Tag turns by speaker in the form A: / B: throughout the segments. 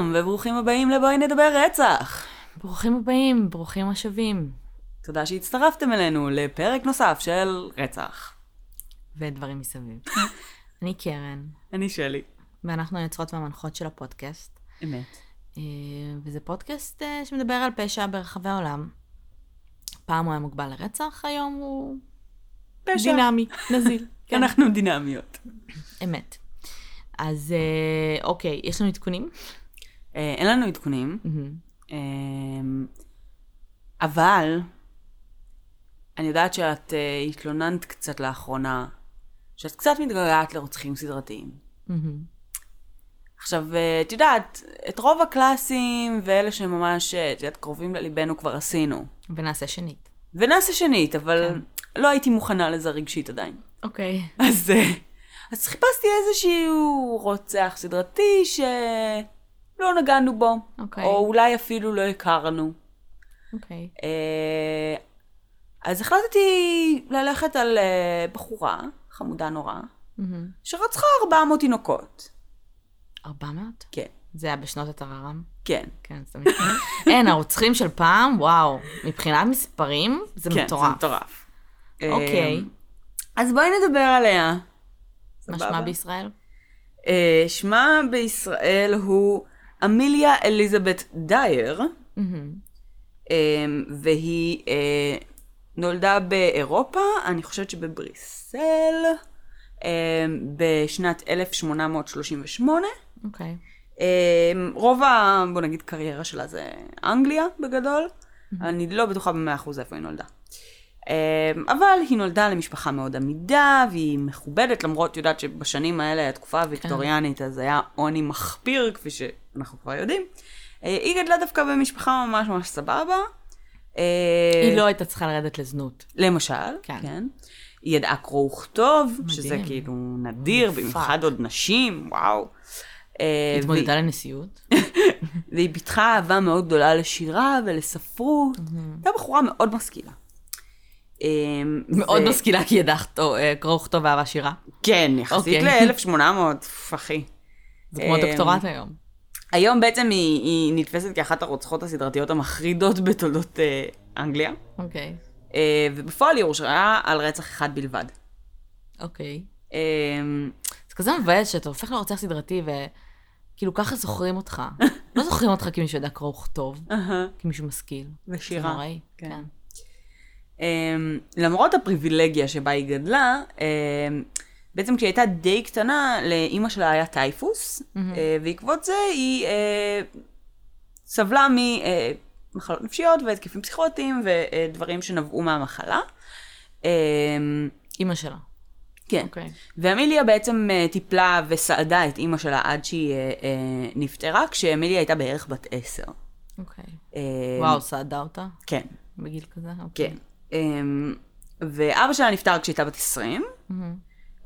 A: שלום, וברוכים הבאים לבואי נדבר רצח.
B: ברוכים הבאים, ברוכים השבים.
A: תודה שהצטרפתם אלינו לפרק נוסף של רצח.
B: ודברים מסביב. אני קרן,
A: אני שלי.
B: ואנחנו היוצרות והמנחות של הפודקאסט.
A: אמת.
B: אה, וזה פודקאסט אה, שמדבר על פשע ברחבי העולם. פעם הוא היה מוגבל לרצח, היום הוא
A: פשע.
B: דינמי, נזיל. כן,
A: אנחנו דינמיות.
B: אמת. אז אה, אוקיי, יש לנו עדכונים?
A: אה, אין לנו עדכונים. אה, אבל אני יודעת שאת אה, התלוננת קצת לאחרונה, שאת קצת מתגעגעת לרוצחים סדרתיים. עכשיו, אה, את יודעת, את רוב הקלאסים ואלה שממש, את יודעת, קרובים לליבנו כבר עשינו.
B: ונעשה שנית.
A: ונעשה שנית, אבל לא הייתי מוכנה לזה רגשית עדיין.
B: אוקיי.
A: אז, אז חיפשתי איזשהו רוצח סדרתי שלא נגענו בו,
B: אוקיי.
A: או אולי אפילו לא הכרנו.
B: אוקיי.
A: אה, אז החלטתי ללכת על אה, בחורה, חמודה נורא,
B: מהמם.
A: שרצחה 400 תינוקות.
B: 400?
A: כן,
B: זה היה בשנות הטררם?
A: כן.
B: כן, סתם. אין, הרוצחים של פעם, וואו, מבחינת מספרים, זה
A: כן,
B: מטורף.
A: זה מטורף.
B: אוקיי.
A: אה, אז בואי נדבר עליה.
B: מה? שמה בישראל?
A: שמה בישראל הוא אמיליה אליזבת דייר,
B: מהמם.
A: אה, והיא אה, נולדה באירופה, אני חושבת שבבריסל, אה, בשנת 1838.
B: אוקיי.
A: אה, רוב ה... בוא נגיד קריירה שלה זה אנגליה בגדול, אני לא בטוחה במאה אחוז איפה היא נולדה. אה, אבל היא נולדה למשפחה מאוד עמידה, והיא מכובדת, למרות, יודעת שבשנים האלה, התקופה הוויקטוריאנית, אז היה עוני מחפיר, כפי שאנחנו כבר יודעים. אה, היא גדלה דווקא במשפחה ממש ממש סבבה. אה,
B: היא לא הייתה צריכה לרדת לזנות.
A: למשל,
B: כן.
A: כן. היא ידעה קרוא וכתוב, שזה כאילו נדיר. במיוחד עוד נשים, וואו. אה,
B: התמודדה לנשיאות.
A: והיא פיתחה אהבה מאוד גדולה לשירה ולספרות. הייתה בחורה מאוד משכילה. אמ,
B: מאוד משכילה כי ידעה כתוב- אה, קרוא וכתוב ואהבה שירה.
A: כן, יחסית
B: אוקיי.
A: ל-1800, אחי.
B: זה כמו
A: אמ,
B: דוקטורט היום.
A: היום בעצם היא, היא נתפסת כאחת הרוצחות הסדרתיות המחרידות בתולדות אה, אנגליה,
B: אוקיי.
A: אה, ובפועל היא הורשעה על רצח אחד בלבד.
B: אוקיי.
A: אמ,
B: זה כזה מבאס שאתה הופך לרוצח סדרתי וכאילו ככה זוכרים אותך. לא זוכרים אותך כמישהו שיודע קרוא וכתוב, כמישהו משכיל.
A: ושירה.
B: זה נוראי.
A: כן.
B: כן.
A: אמ, למרות הפריבילגיה שבה היא גדלה, אמ, בעצם כשהיא הייתה די קטנה, לאימא שלה היה טייפוס, אה, בעקבות זה היא אה, סבלה ממחלות נפשיות והתקפים פסיכוטיים ודברים שנבעו מהמחלה. אמ,
B: אימא שלה.
A: כן.
B: אוקיי.
A: ואמיליה בעצם אה, טיפלה וסעדה את אימא שלה עד שהיא אה, אה, נפטרה, כשאמיליה הייתה בערך בת עשר.
B: אוקיי.
A: אה,
B: וואו, סעדה אותה
A: כן.
B: בגיל כזה? אוקיי.
A: כן. אמ, ואבא שלה נפטר כשהיא הייתה בת 20,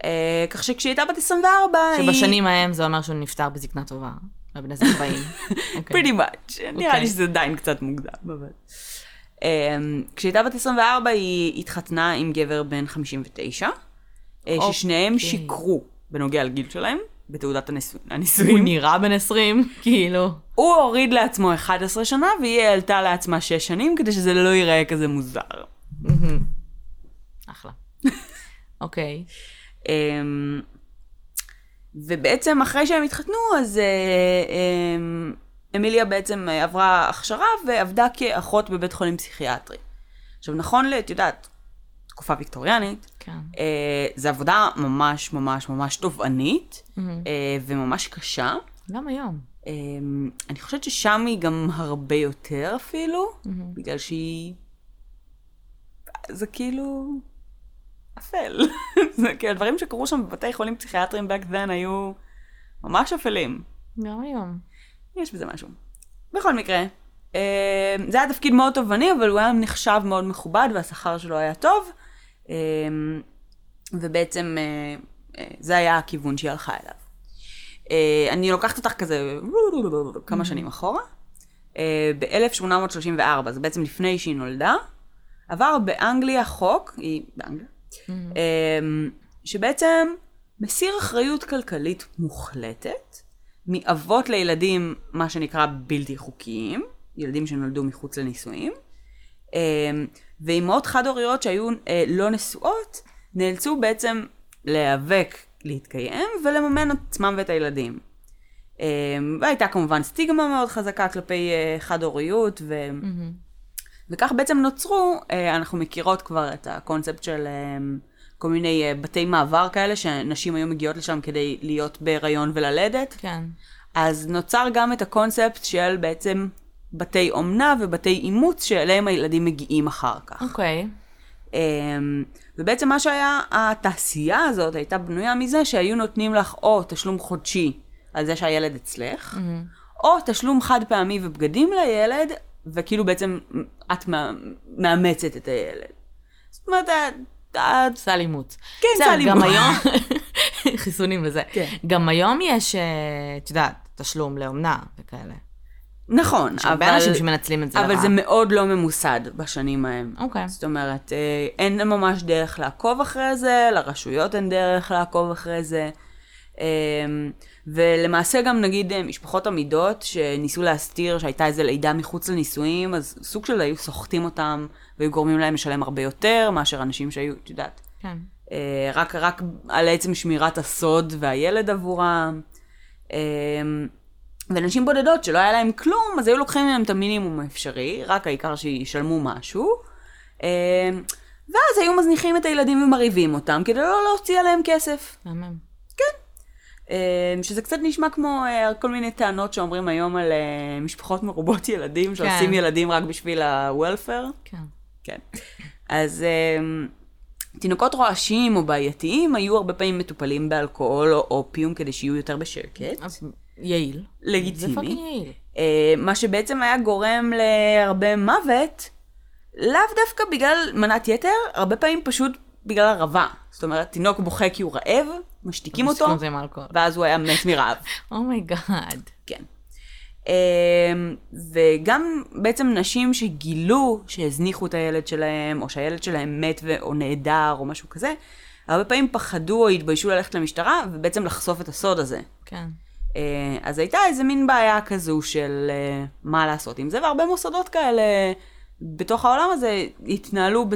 A: אה, כך שכשהיא הייתה בת 24, היא...
B: שבשנים ההם זה אומר שהוא נפטר בזקנה טובה. בבן איזה 40. אוקיי.
A: pretty much. נראה לי שזה עדיין קצת מוקדם, אבל... אמ, כשהיא הייתה בת 24, היא התחתנה עם גבר בן 59, אה, ששניהם
B: אוקיי.
A: שיקרו בנוגע לגיל שלהם, בתעודת הנישוא-
B: הוא
A: הנישואים.
B: נראה בן 20, כאילו.
A: הוא הוריד לעצמו 11 שנה, והיא העלתה לעצמה 6 שנים, כדי שזה לא ייראה כזה מוזר.
B: אחלה. אוקיי.
A: אמ, ובעצם אחרי שהם התחתנו, אז אה, אמ, אמיליה בעצם עברה הכשרה ועבדה כאחות בבית חולים פסיכיאטרי. עכשיו, נכון, ל- את יודעת, תקופה ויקטוריאנית,
B: כן.
A: אה, זו עבודה ממש ממש ממש תובענית אה, וממש קשה.
B: גם היום.
A: אה, אני חושבת ששם היא גם הרבה יותר אפילו, בגלל שהיא... זה כאילו... אפל. זה כאילו, הדברים שקרו שם בבתי חולים פסיכיאטריים back then היו ממש אפלים.
B: גם היום.
A: יש בזה משהו. בכל מקרה, אה, זה היה תפקיד מאוד תובעני, אבל הוא היה נחשב מאוד מכובד והשכר שלו היה טוב, אה, ובעצם אה, זה היה הכיוון שהיא הלכה אליו. אני לוקחת אותך כזה כמה שנים אחורה. אה, ב-1834, זה בעצם לפני שהיא נולדה, עבר באנגליה חוק, היא באנגליה, אה, שבעצם מסיר אחריות כלכלית מוחלטת מאבות לילדים, מה שנקרא בלתי חוקיים, ילדים שנולדו מחוץ לנישואים, אה, ואימהות חד-הוריות שהיו אה, לא נשואות, נאלצו בעצם להיאבק להתקיים ולממן עצמם ואת הילדים. אה, והייתה כמובן סטיגמה מאוד חזקה כלפי אה, חד-הוריות, ו... וכך בעצם נוצרו, אה, אנחנו מכירות כבר את הקונספט של אה, כל מיני אה, בתי מעבר כאלה, שנשים היו מגיעות לשם כדי להיות בהיריון וללדת.
B: כן.
A: אז נוצר גם את הקונספט של בעצם בתי אומנה ובתי אימוץ שאליהם הילדים מגיעים אחר כך.
B: אוקיי.
A: אמ, ובעצם מה שהיה, התעשייה הזאת הייתה בנויה מזה שהיו נותנים לך או תשלום חודשי על זה שהילד אצלך, או תשלום חד פעמי ובגדים לילד, וכאילו בעצם את מא- מאמצת את הילד. זאת אומרת, את-
B: סל אימוץ.
A: כן, סל
B: גם
A: אימוץ.
B: היום, חיסונים וזה.
A: כן.
B: גם היום יש, אה, את יודעת, תשלום לאומנה וכאלה.
A: נכון,
B: יש הרבה
A: אבל-
B: אנשים שמנצלים את זה
A: אבל
B: לרעה.
A: זה מאוד לא ממוסד בשנים ההם.
B: אוקיי.
A: זאת אומרת, אה, אין ממש דרך לעקוב אחרי זה, לרשויות אין דרך לעקוב אחרי זה. ולמעשה גם נגיד אה, משפחות עמידות שניסו להסתיר שהייתה איזו לידה מחוץ לנישואים, אז סוג של היו סוחטים אותם והיו גורמים להם לשלם הרבה יותר מאשר אנשים שהיו, את יודעת,
B: כן.
A: אה, רק, רק על עצם שמירת הסוד והילד עבורם. אה, ונשים בודדות שלא היה להם כלום, אז היו לוקחים מהם את המינימום האפשרי, רק העיקר שישלמו משהו. ואז היו מזניחים את הילדים ומרעיבים אותם כדי לא להוציא עליהם כסף.
B: מהמם.
A: אה, שזה קצת נשמע כמו אה, כל מיני טענות שאומרים היום על אה, משפחות מרובות ילדים, שעושים ילדים רק בשביל ה-welfare.
B: כן.
A: כן. אז um, תינוקות רועשים או בעייתיים היו הרבה פעמים מטופלים באלכוהול או אופיום כדי שיהיו יותר בשקט.
B: אז יעיל. זה
A: לגיטימי.
B: fucking יעיל.
A: Uh, מה שבעצם היה גורם להרבה מוות, לאו דווקא בגלל מנת יתר, הרבה פעמים פשוט בגלל הרעבה. זאת אומרת, תינוק בוכה כי הוא רעב, משתיקים אותו. ואז הוא היה מת מרעב.
B: Oh my God.
A: כן. Um, וגם בעצם נשים שגילו שהזניחו את הילד שלהם, או שהילד שלהם מת ו- או נעדר או משהו כזה, הרבה פעמים פחדו או התביישו ללכת למשטרה ובעצם לחשוף את הסוד הזה.
B: כן.
A: Uh, אז הייתה איזה מין בעיה כזו של uh, מה לעשות עם זה, והרבה מוסדות כאלה בתוך העולם הזה התנהלו ב...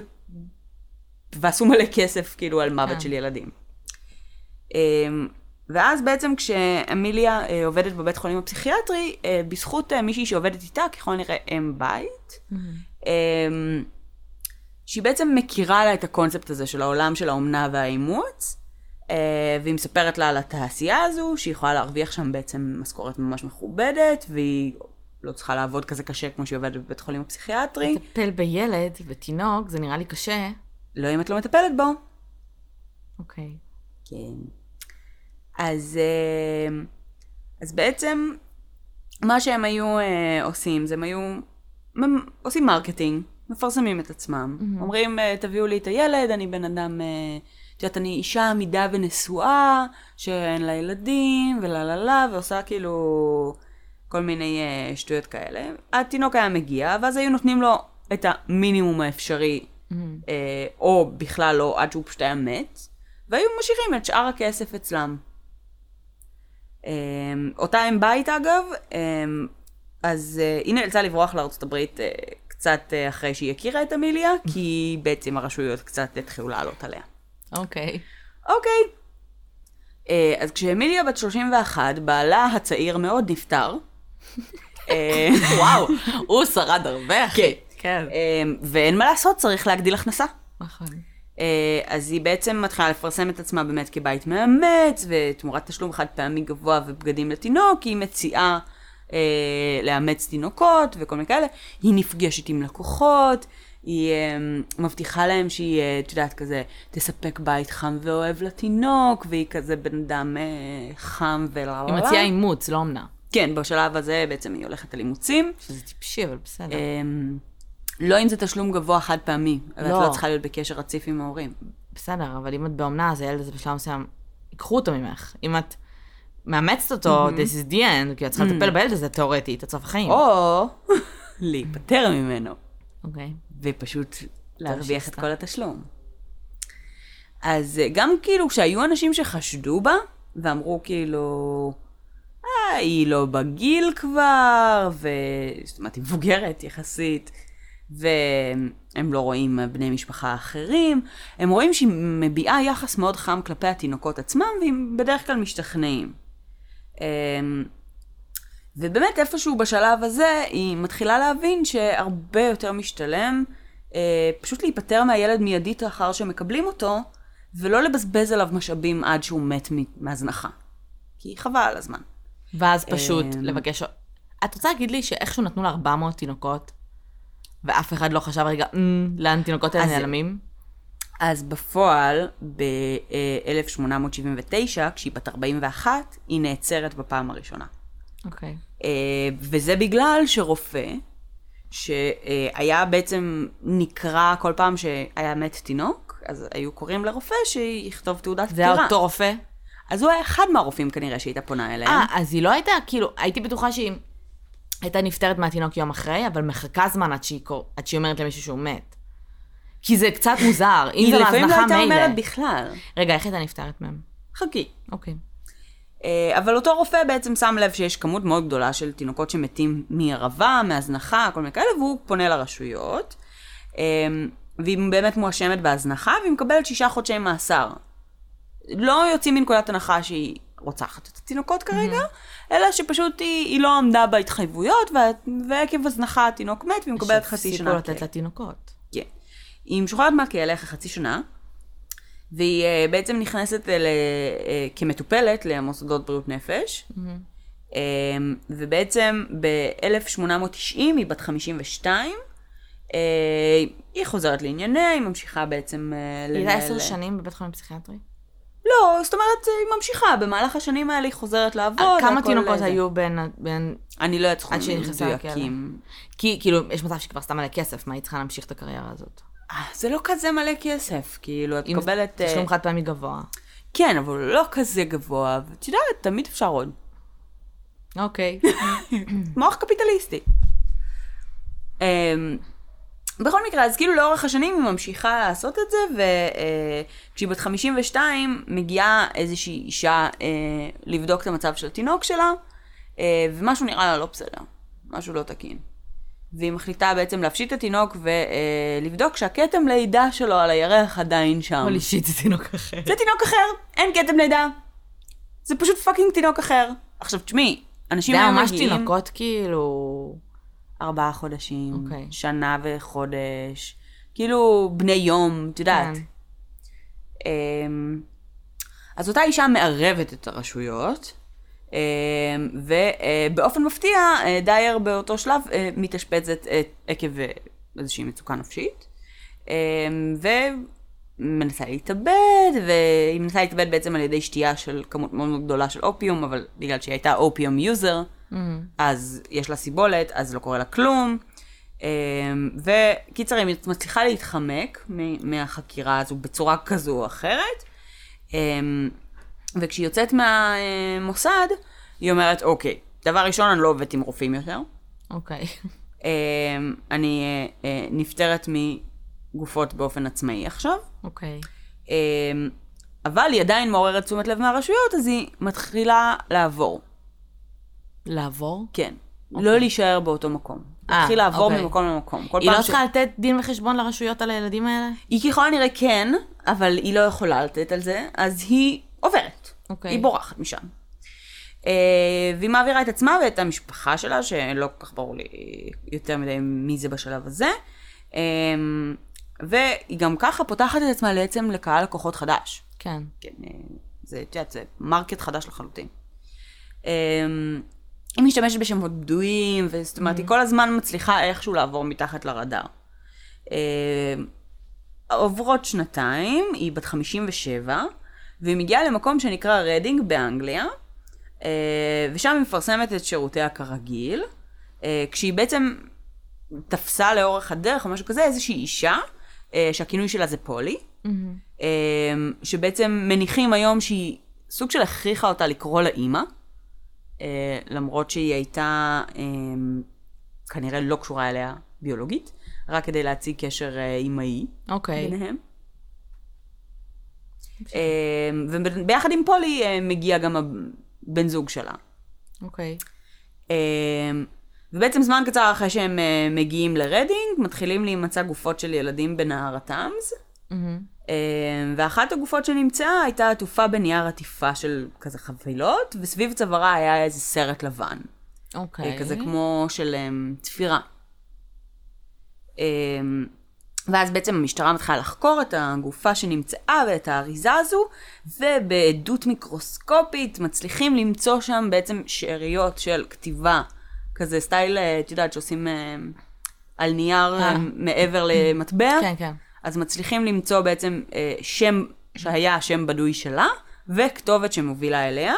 A: ועשו מלא כסף כאילו על מוות
B: כן.
A: של ילדים. Um, ואז בעצם כשאמיליה uh, עובדת בבית חולים הפסיכיאטרי, uh, בזכות uh, מישהי שעובדת איתה, ככל הנראה אם בית, um, שהיא בעצם מכירה לה את הקונספט הזה של העולם של האומנה והאימוץ, והיא מספרת לה על התעשייה הזו, שהיא יכולה להרוויח שם בעצם משכורת ממש מכובדת, והיא לא צריכה לעבוד כזה קשה כמו שהיא עובדת בבית חולים הפסיכיאטרי.
B: לטפל בילד, בתינוק, זה נראה לי קשה.
A: לא אם את לא מטפלת בו.
B: אוקיי.
A: כן. אז, אה, אז בעצם, מה שהם היו אה, עושים, זה הם היו עושים marketing, מפרסמים את עצמם. Mm-hmm. אומרים, אה, תביאו לי את הילד, אני בן אדם, את יודעת, אני אישה עמידה ונשואה, שאין לה ילדים, ולה לה לה, ועושה כאילו כל מיני אה, שטויות כאלה. התינוק היה מגיע, ואז היו נותנים לו את המינימום האפשרי,
B: Mm-hmm.
A: אה, או בכלל לא, עד שהוא פשוט היה מת, והיו משאירים את שאר הכסף אצלם. אה, אותה אם בית אגב, אה, אז אה, היא נאלצה לברוח לארצות הברית אה, קצת אה, אחרי שהיא הכירה את אמיליה, כי בעצם הרשויות קצת התחילו לעלות עליה.
B: אוקיי.
A: אוקיי. אה, אז כשאמיליה בת 31, בעלה הצעיר מאוד נפטר.
B: וואו, הוא שרד הרבה, אחי. כן.
A: אה, ואין מה לעשות, צריך להגדיל הכנסה.
B: נכון.
A: אה, אז היא בעצם מתחילה לפרסם את עצמה באמת כבית מאמץ, ותמורת תשלום חד פעמי גבוה ובגדים לתינוק, היא מציעה אה, לאמץ תינוקות וכל מיני כאלה. היא נפגשת עם לקוחות, היא אה, מבטיחה להם שהיא, אה, את יודעת, כזה, תספק בית חם ואוהב לתינוק, והיא כזה בן אדם אה, חם וללה.
B: היא מציעה אימוץ, לא אומנה.
A: כן, בשלב הזה בעצם היא הולכת על אימוצים.
B: שזה טיפשי, אבל בסדר.
A: אמ, לא אם זה תשלום גבוה חד פעמי, אבל את
B: לא.
A: לא צריכה להיות בקשר רציף עם ההורים.
B: בסדר, אבל אם את באומנה, אז הילד הזה בשלב מסוים, ייקחו אותו ממך. אם את מאמצת אותו, this is the end, כי את צריכה לטפל בילד הזה תאורטית, עד סוף החיים.
A: או להיפטר ממנו,
B: אוקיי.
A: ופשוט להרוויח את. כל התשלום. אז אה, גם כאילו כשהיו אנשים שחשדו בה, ואמרו כאילו, אה, היא לא בגיל כבר, ו... זאת אומרת, היא מבוגרת יחסית, והם לא רואים בני משפחה אחרים. הם רואים שהיא מביעה יחס מאוד חם כלפי התינוקות עצמם, והם בדרך כלל משתכנעים. אמ, ובאמת איפשהו בשלב הזה היא מתחילה להבין שהרבה יותר משתלם אה, פשוט להיפטר מהילד מיידית לאחר שמקבלים אותו, ולא לבזבז עליו משאבים עד שהוא מת מהזנחה. כי חבל על הזמן.
B: ואז פשוט אה, לבקש... את רוצה להגיד לי שאיכשהו נתנו לה 400 תינוקות, ואף אחד לא חשב רגע, אמ, לאן תינוקות האלה נעלמים?
A: אז בפועל, ב-1879, כשהיא בת 41, היא נעצרת בפעם הראשונה.
B: אוקיי. Okay.
A: אה, וזה בגלל שרופא, שהיה בעצם נקרא כל פעם שהיה מת תינוק, אז היו קוראים לרופא שיכתוב תעודת פטירה.
B: זה היה אותו רופא?
A: אז הוא היה אחד מהרופאים כנראה שהייתה פונה אליהם.
B: אה, אז היא לא הייתה, כאילו, הייתי בטוחה שהיא הייתה נפטרת מהתינוק יום אחרי, אבל מחכה זמן עד שהיא, עד שהיא אומרת למישהו שהוא מת. כי זה קצת מוזר.
A: אם זה לפעמים לא הייתה אומרת בכלל.
B: רגע, איך הייתה נפטרת מהם?
A: חכי.
B: אוקיי.
A: אה, אבל אותו רופא בעצם שם לב שיש כמות מאוד גדולה של תינוקות שמתים מערבה, מהזנחה, כל מיני כאלה, והוא פונה לרשויות. אה, והיא באמת מואשמת בהזנחה, והיא מקבלת שישה חודשי מאסר. לא יוצאים מנקודת הנחה שהיא רוצחת את התינוקות כרגע, mm-hmm. אלא שפשוט היא, היא לא עמדה בהתחייבויות, ועקב הזנחה התינוק מת, והיא מקבלת חצי שנה.
B: שהפסיקו לתת לתינוקות.
A: כן. היא משוחררת מהכלא אחרי חצי שנה, והיא uh, בעצם נכנסת אל, uh, כמטופלת למוסדות בריאות נפש, mm-hmm. ובעצם ב-1890 היא בת 52, uh, היא חוזרת לענייניה, היא ממשיכה בעצם.
B: היא הייתה עשר שנים בבית חולים פסיכיאטרי?
A: לא, זאת אומרת, היא ממשיכה, במהלך השנים האלה היא חוזרת לעבוד.
B: כמה תינוקות היו בין... בין...
A: אני לא יודעת סכומים מדויקים.
B: כי כאילו, יש מצב שכבר סתם מלא כסף, מה היא צריכה להמשיך את הקריירה הזאת?
A: זה לא כזה מלא כסף, כאילו, את מקבלת...
B: תשלום אה, חד פעמי גבוה.
A: כן, אבל לא כזה גבוה, ואת יודעת, תמיד אפשר עוד.
B: אוקיי.
A: מוח קפיטליסטי. בכל מקרה, אז כאילו לאורך השנים היא ממשיכה לעשות את זה, וכשהיא בת 52 מגיעה איזושהי אישה אה, לבדוק את המצב של התינוק שלה, אה, ומשהו נראה לה לא בסדר, משהו לא תקין. והיא מחליטה בעצם להפשיט את התינוק ולבדוק שהכתם לידה שלו על הירך עדיין שם.
B: Holy shit, זה תינוק אחר.
A: זה תינוק אחר, אין כתם לידה. זה פשוט fucking תינוק אחר. עכשיו, תשמעי, אנשים
B: היו מגיעים... זה ממש תינוקות כאילו...
A: ארבעה חודשים, okay. אוקיי. שנה וחודש, כאילו בני יום, את יודעת. כן. אמ, אז אותה אישה מערבת את הרשויות, אמ, ובאופן מפתיע, אה, דייר באותו שלב אה, מתאשפזת אה, עקב איזושהי מצוקה נפשית, אמ, ומנסה להתאבד, והיא מנסה להתאבד בעצם על ידי שתייה של כמות מאוד מאוד גדולה של אופיום, אבל בגלל שהיא הייתה אופיום user, mm-hmm. אז יש לה סיבולת, אז לא קורה לה כלום. וקיצר, היא מצליחה להתחמק מהחקירה הזו בצורה כזו או אחרת. וכשהיא יוצאת מהמוסד, היא אומרת, אוקיי, דבר ראשון, אני לא עובדת עם רופאים יותר.
B: אוקיי.
A: אמ, אני אה, אה, נפטרת מגופות באופן עצמאי עכשיו.
B: אוקיי.
A: אמ, אבל היא עדיין מעוררת תשומת לב מהרשויות, אז היא מתחילה לעבור.
B: לעבור?
A: כן. אוקיי. לא להישאר באותו מקום. אה, להתחיל לעבור אוקיי. ממקום למקום.
B: היא לא צריכה ש... לתת דין וחשבון לרשויות על הילדים האלה?
A: היא ככל הנראה כן, אבל היא לא יכולה לתת על זה, אז היא עוברת. אוקיי. היא בורחת משם. Uh, והיא מעבירה את עצמה ואת המשפחה שלה, שלא כל כך ברור לי יותר מדי מי זה בשלב הזה. Um, והיא גם ככה פותחת את עצמה בעצם לקהל לקוחות חדש.
B: כן.
A: כן, זה, את יודעת, זה market חדש לחלוטין. היא משתמשת בשמות בדויים, וזאת אומרת, mm-hmm. היא כל הזמן מצליחה איכשהו לעבור מתחת לרדאר. Uh, עוברות שנתיים, היא בת 57, והיא מגיעה למקום שנקרא רדינג באנגליה, אה, ושם היא מפרסמת את שירותיה כרגיל, אה, כשהיא בעצם תפסה לאורך הדרך או משהו כזה איזושהי אישה, אה, שהכינוי שלה זה פולי, mm-hmm. שבעצם מניחים היום שהיא סוג של הכריחה אותה לקרוא לה אימא, למרות שהיא הייתה כנראה לא קשורה אליה ביולוגית, רק כדי להציג קשר אימהי
B: okay. אוקיי.
A: ביניהם. וביחד עם פולי מגיע גם הבן זוג שלה.
B: אוקיי.
A: ובעצם זמן קצר אחרי שהם אה, מגיעים לרדינג, מתחילים להימצא גופות של ילדים בנהר התאמס.
B: מהמם.
A: אמ, ואחת הגופות שנמצאה הייתה עטופה בנייר עטיפה של כזה חבילות, וסביב צווארה היה איזה סרט לבן.
B: אוקיי.
A: אה, כזה כמו של אמ, תפירה. אמ, ואז בעצם המשטרה מתחילה לחקור את הגופה שנמצאה ואת האריזה הזו, ובעדות מיקרוסקופית מצליחים למצוא שם בעצם שאריות של כתיבה, כזה סטייל, אה, את יודעת, שעושים על נייר
B: אה.
A: אה, מעבר למטבע.
B: כן, כן.
A: אז מצליחים למצוא בעצם אה, שם שהיה השם בדוי שלה, וכתובת שמובילה אליה.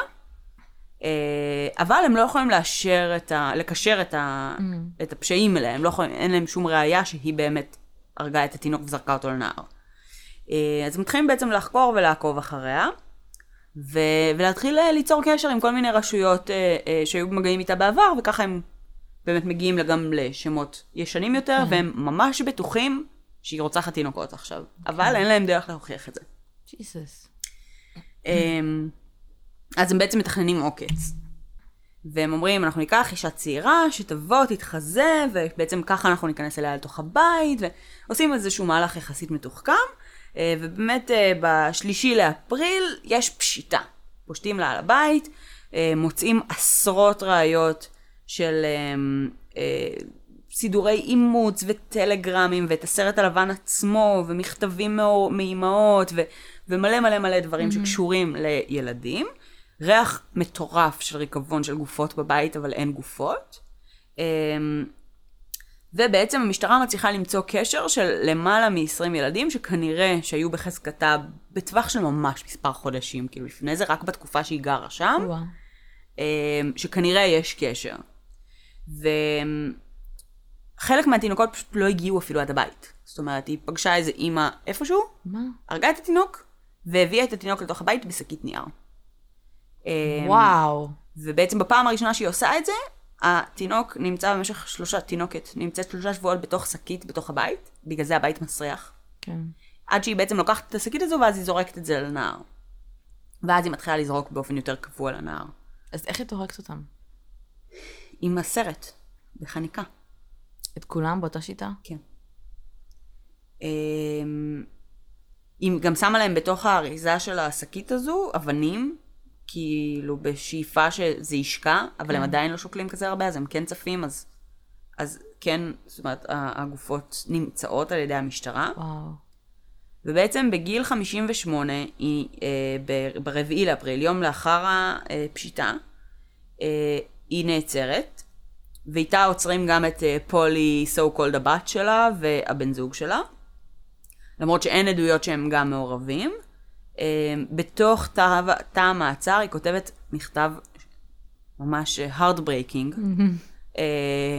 A: אה, אבל הם לא יכולים לאשר את ה... לקשר את, ה... את הפשעים אליה, הם לא יכולים, אין להם שום ראייה שהיא באמת הרגה את התינוק וזרקה אותו לנהר. אה, אז מתחילים בעצם לחקור ולעקוב אחריה, ו... ולהתחיל אה, ליצור קשר עם כל מיני רשויות אה, אה, שהיו במגעים איתה בעבר, וככה הם באמת מגיעים גם לשמות ישנים יותר, והם ממש בטוחים שהיא רוצחת תינוקות עכשיו. אבל אין להם דרך להוכיח את זה.
B: ג'יסוס.
A: אמ, אז הם בעצם מתכננים עוקץ. והם אומרים, אנחנו ניקח אישה צעירה שתבוא, תתחזה, ובעצם ככה אנחנו ניכנס אליה לתוך הבית, ועושים איזשהו מהלך יחסית מתוחכם, אה, ובאמת אה, בשלישי לאפריל יש פשיטה. פושטים לה על הבית, אה, מוצאים עשרות ראיות של אמ, סידורי אימוץ וטלגרמים, ואת הסרט הלבן עצמו, ומכתבים מאימהות, ו- ומלא מלא מלא דברים שקשורים לילדים. ריח מטורף של ריקבון של גופות בבית, אבל אין גופות. אמ, ובעצם המשטרה מצליחה למצוא קשר של למעלה מ-20 ילדים שכנראה שהיו בחזקתה בטווח של ממש מספר חודשים, כאילו לפני זה, רק בתקופה שהיא גרה שם.
B: וואו.
A: אמ, שכנראה יש קשר. וחלק מהתינוקות פשוט לא הגיעו אפילו עד הבית. זאת אומרת, היא פגשה איזה אימא איפשהו,
B: מה?
A: הרגה את התינוק, והביאה את התינוק לתוך הבית בשקית נייר. אמ,
B: וואו.
A: ובעצם בפעם הראשונה שהיא עושה את זה, התינוק נמצא במשך שלושה, תינוקת נמצאת שלושה שבועות בתוך שקית בתוך הבית, בגלל זה הבית מסריח.
B: כן.
A: עד שהיא בעצם לוקחת את השקית הזו, ואז היא זורקת את זה לנהר. ואז היא מתחילה לזרוק באופן יותר קבוע לנהר.
B: אז איך היא טורקת אותם?
A: עם הסרט, בחניקה.
B: את כולם באותה שיטה?
A: כן. אמ, היא גם שמה להם בתוך האריזה של השקית הזו אבנים, כאילו בשאיפה שזה ישקע, אבל הם עדיין לא שוקלים כזה הרבה, אז הם כן צפים, אז, אז כן, זאת אומרת, הגופות נמצאות על ידי המשטרה.
B: וואו.
A: ובעצם בגיל 58, היא, אה, ברביעי לאפריל, יום לאחר הפשיטה, אה, היא נעצרת, ואיתה עוצרים גם את אה, פולי, so called הבת שלה, והבן זוג שלה. למרות שאין עדויות שהם גם מעורבים. אה, בתוך תא תא המעצר היא כותבת מכתב ממש אה, heartbreaking,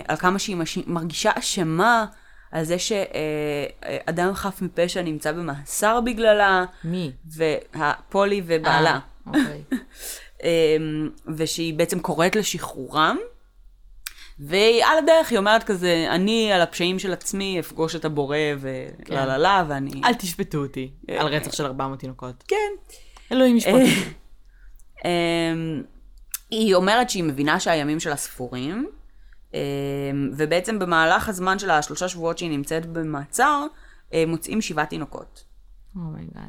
A: על כמה שהיא. מרגישה אשמה על זה שאדם חף מפשע נמצא במאסר בגללה,
B: מי?
A: והפולי ובעלה.
B: אוקיי.
A: ושהיא בעצם קוראת לשחרורם. ועל הדרך היא אומרת כזה, אני על הפשעים של עצמי אפגוש את הבורא ולה לה לה, ואני...
B: אל תשפטו אותי על רצח של 400 תינוקות.
A: כן.
B: אלוהים ישפוט אותי.
A: אמ, היא אומרת שהיא מבינה שהימים שלה ספורים, אמ, ובעצם במהלך הזמן של השלושה שבועות שהיא נמצאת במעצר, אה, מוצאים שבעה תינוקות.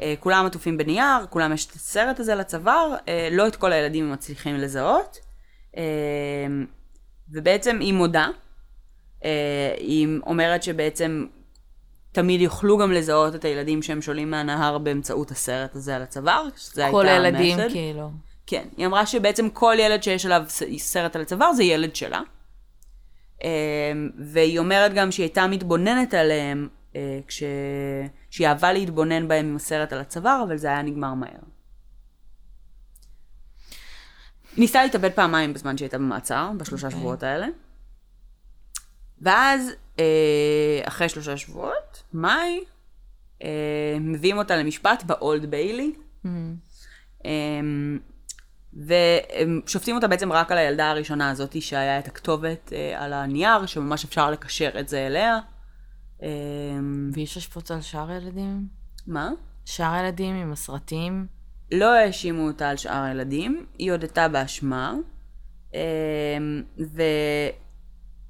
A: אה, כולם עטופים בנייר, כולם יש את הסרט הזה לצוואר, אה, לא את כל הילדים מצליחים לזהות. ובעצם היא מודה, אה, היא אומרת שבעצם תמיד יוכלו גם לזהות את הילדים שהם שולים מהנהר באמצעות הסרט הזה על הצוואר, שזה
B: כל
A: הייתה
B: הילדים
A: המסד.
B: כאילו.
A: כן, היא אמרה שבעצם כל ילד שיש עליו סרט על הצוואר זה ילד שלה. אה, והיא אומרת גם שהיא הייתה מתבוננת עליהם, אה, כש... שהיא אהבה להתבונן בהם עם הסרט על הצוואר, אבל זה היה נגמר מהר. היא ניסתה להתאבד פעמיים בזמן שהיא הייתה במעצר, בשלושה
B: אוקיי.
A: שבועות האלה. ואז, אה, אחרי שלושה שבועות, מאי, אה, מביאים אותה למשפט באולד ביילי. אמ, והם שופטים אותה בעצם רק על הילדה הראשונה הזאת, שהיה את הכתובת אה, על הנייר, שממש אפשר לקשר את זה אליה. אמ,
B: ויש השפוץ על שאר הילדים?
A: מה?
B: שאר הילדים עם הסרטים?
A: לא האשימו אותה על שאר הילדים, היא הודתה באשמה. אמ,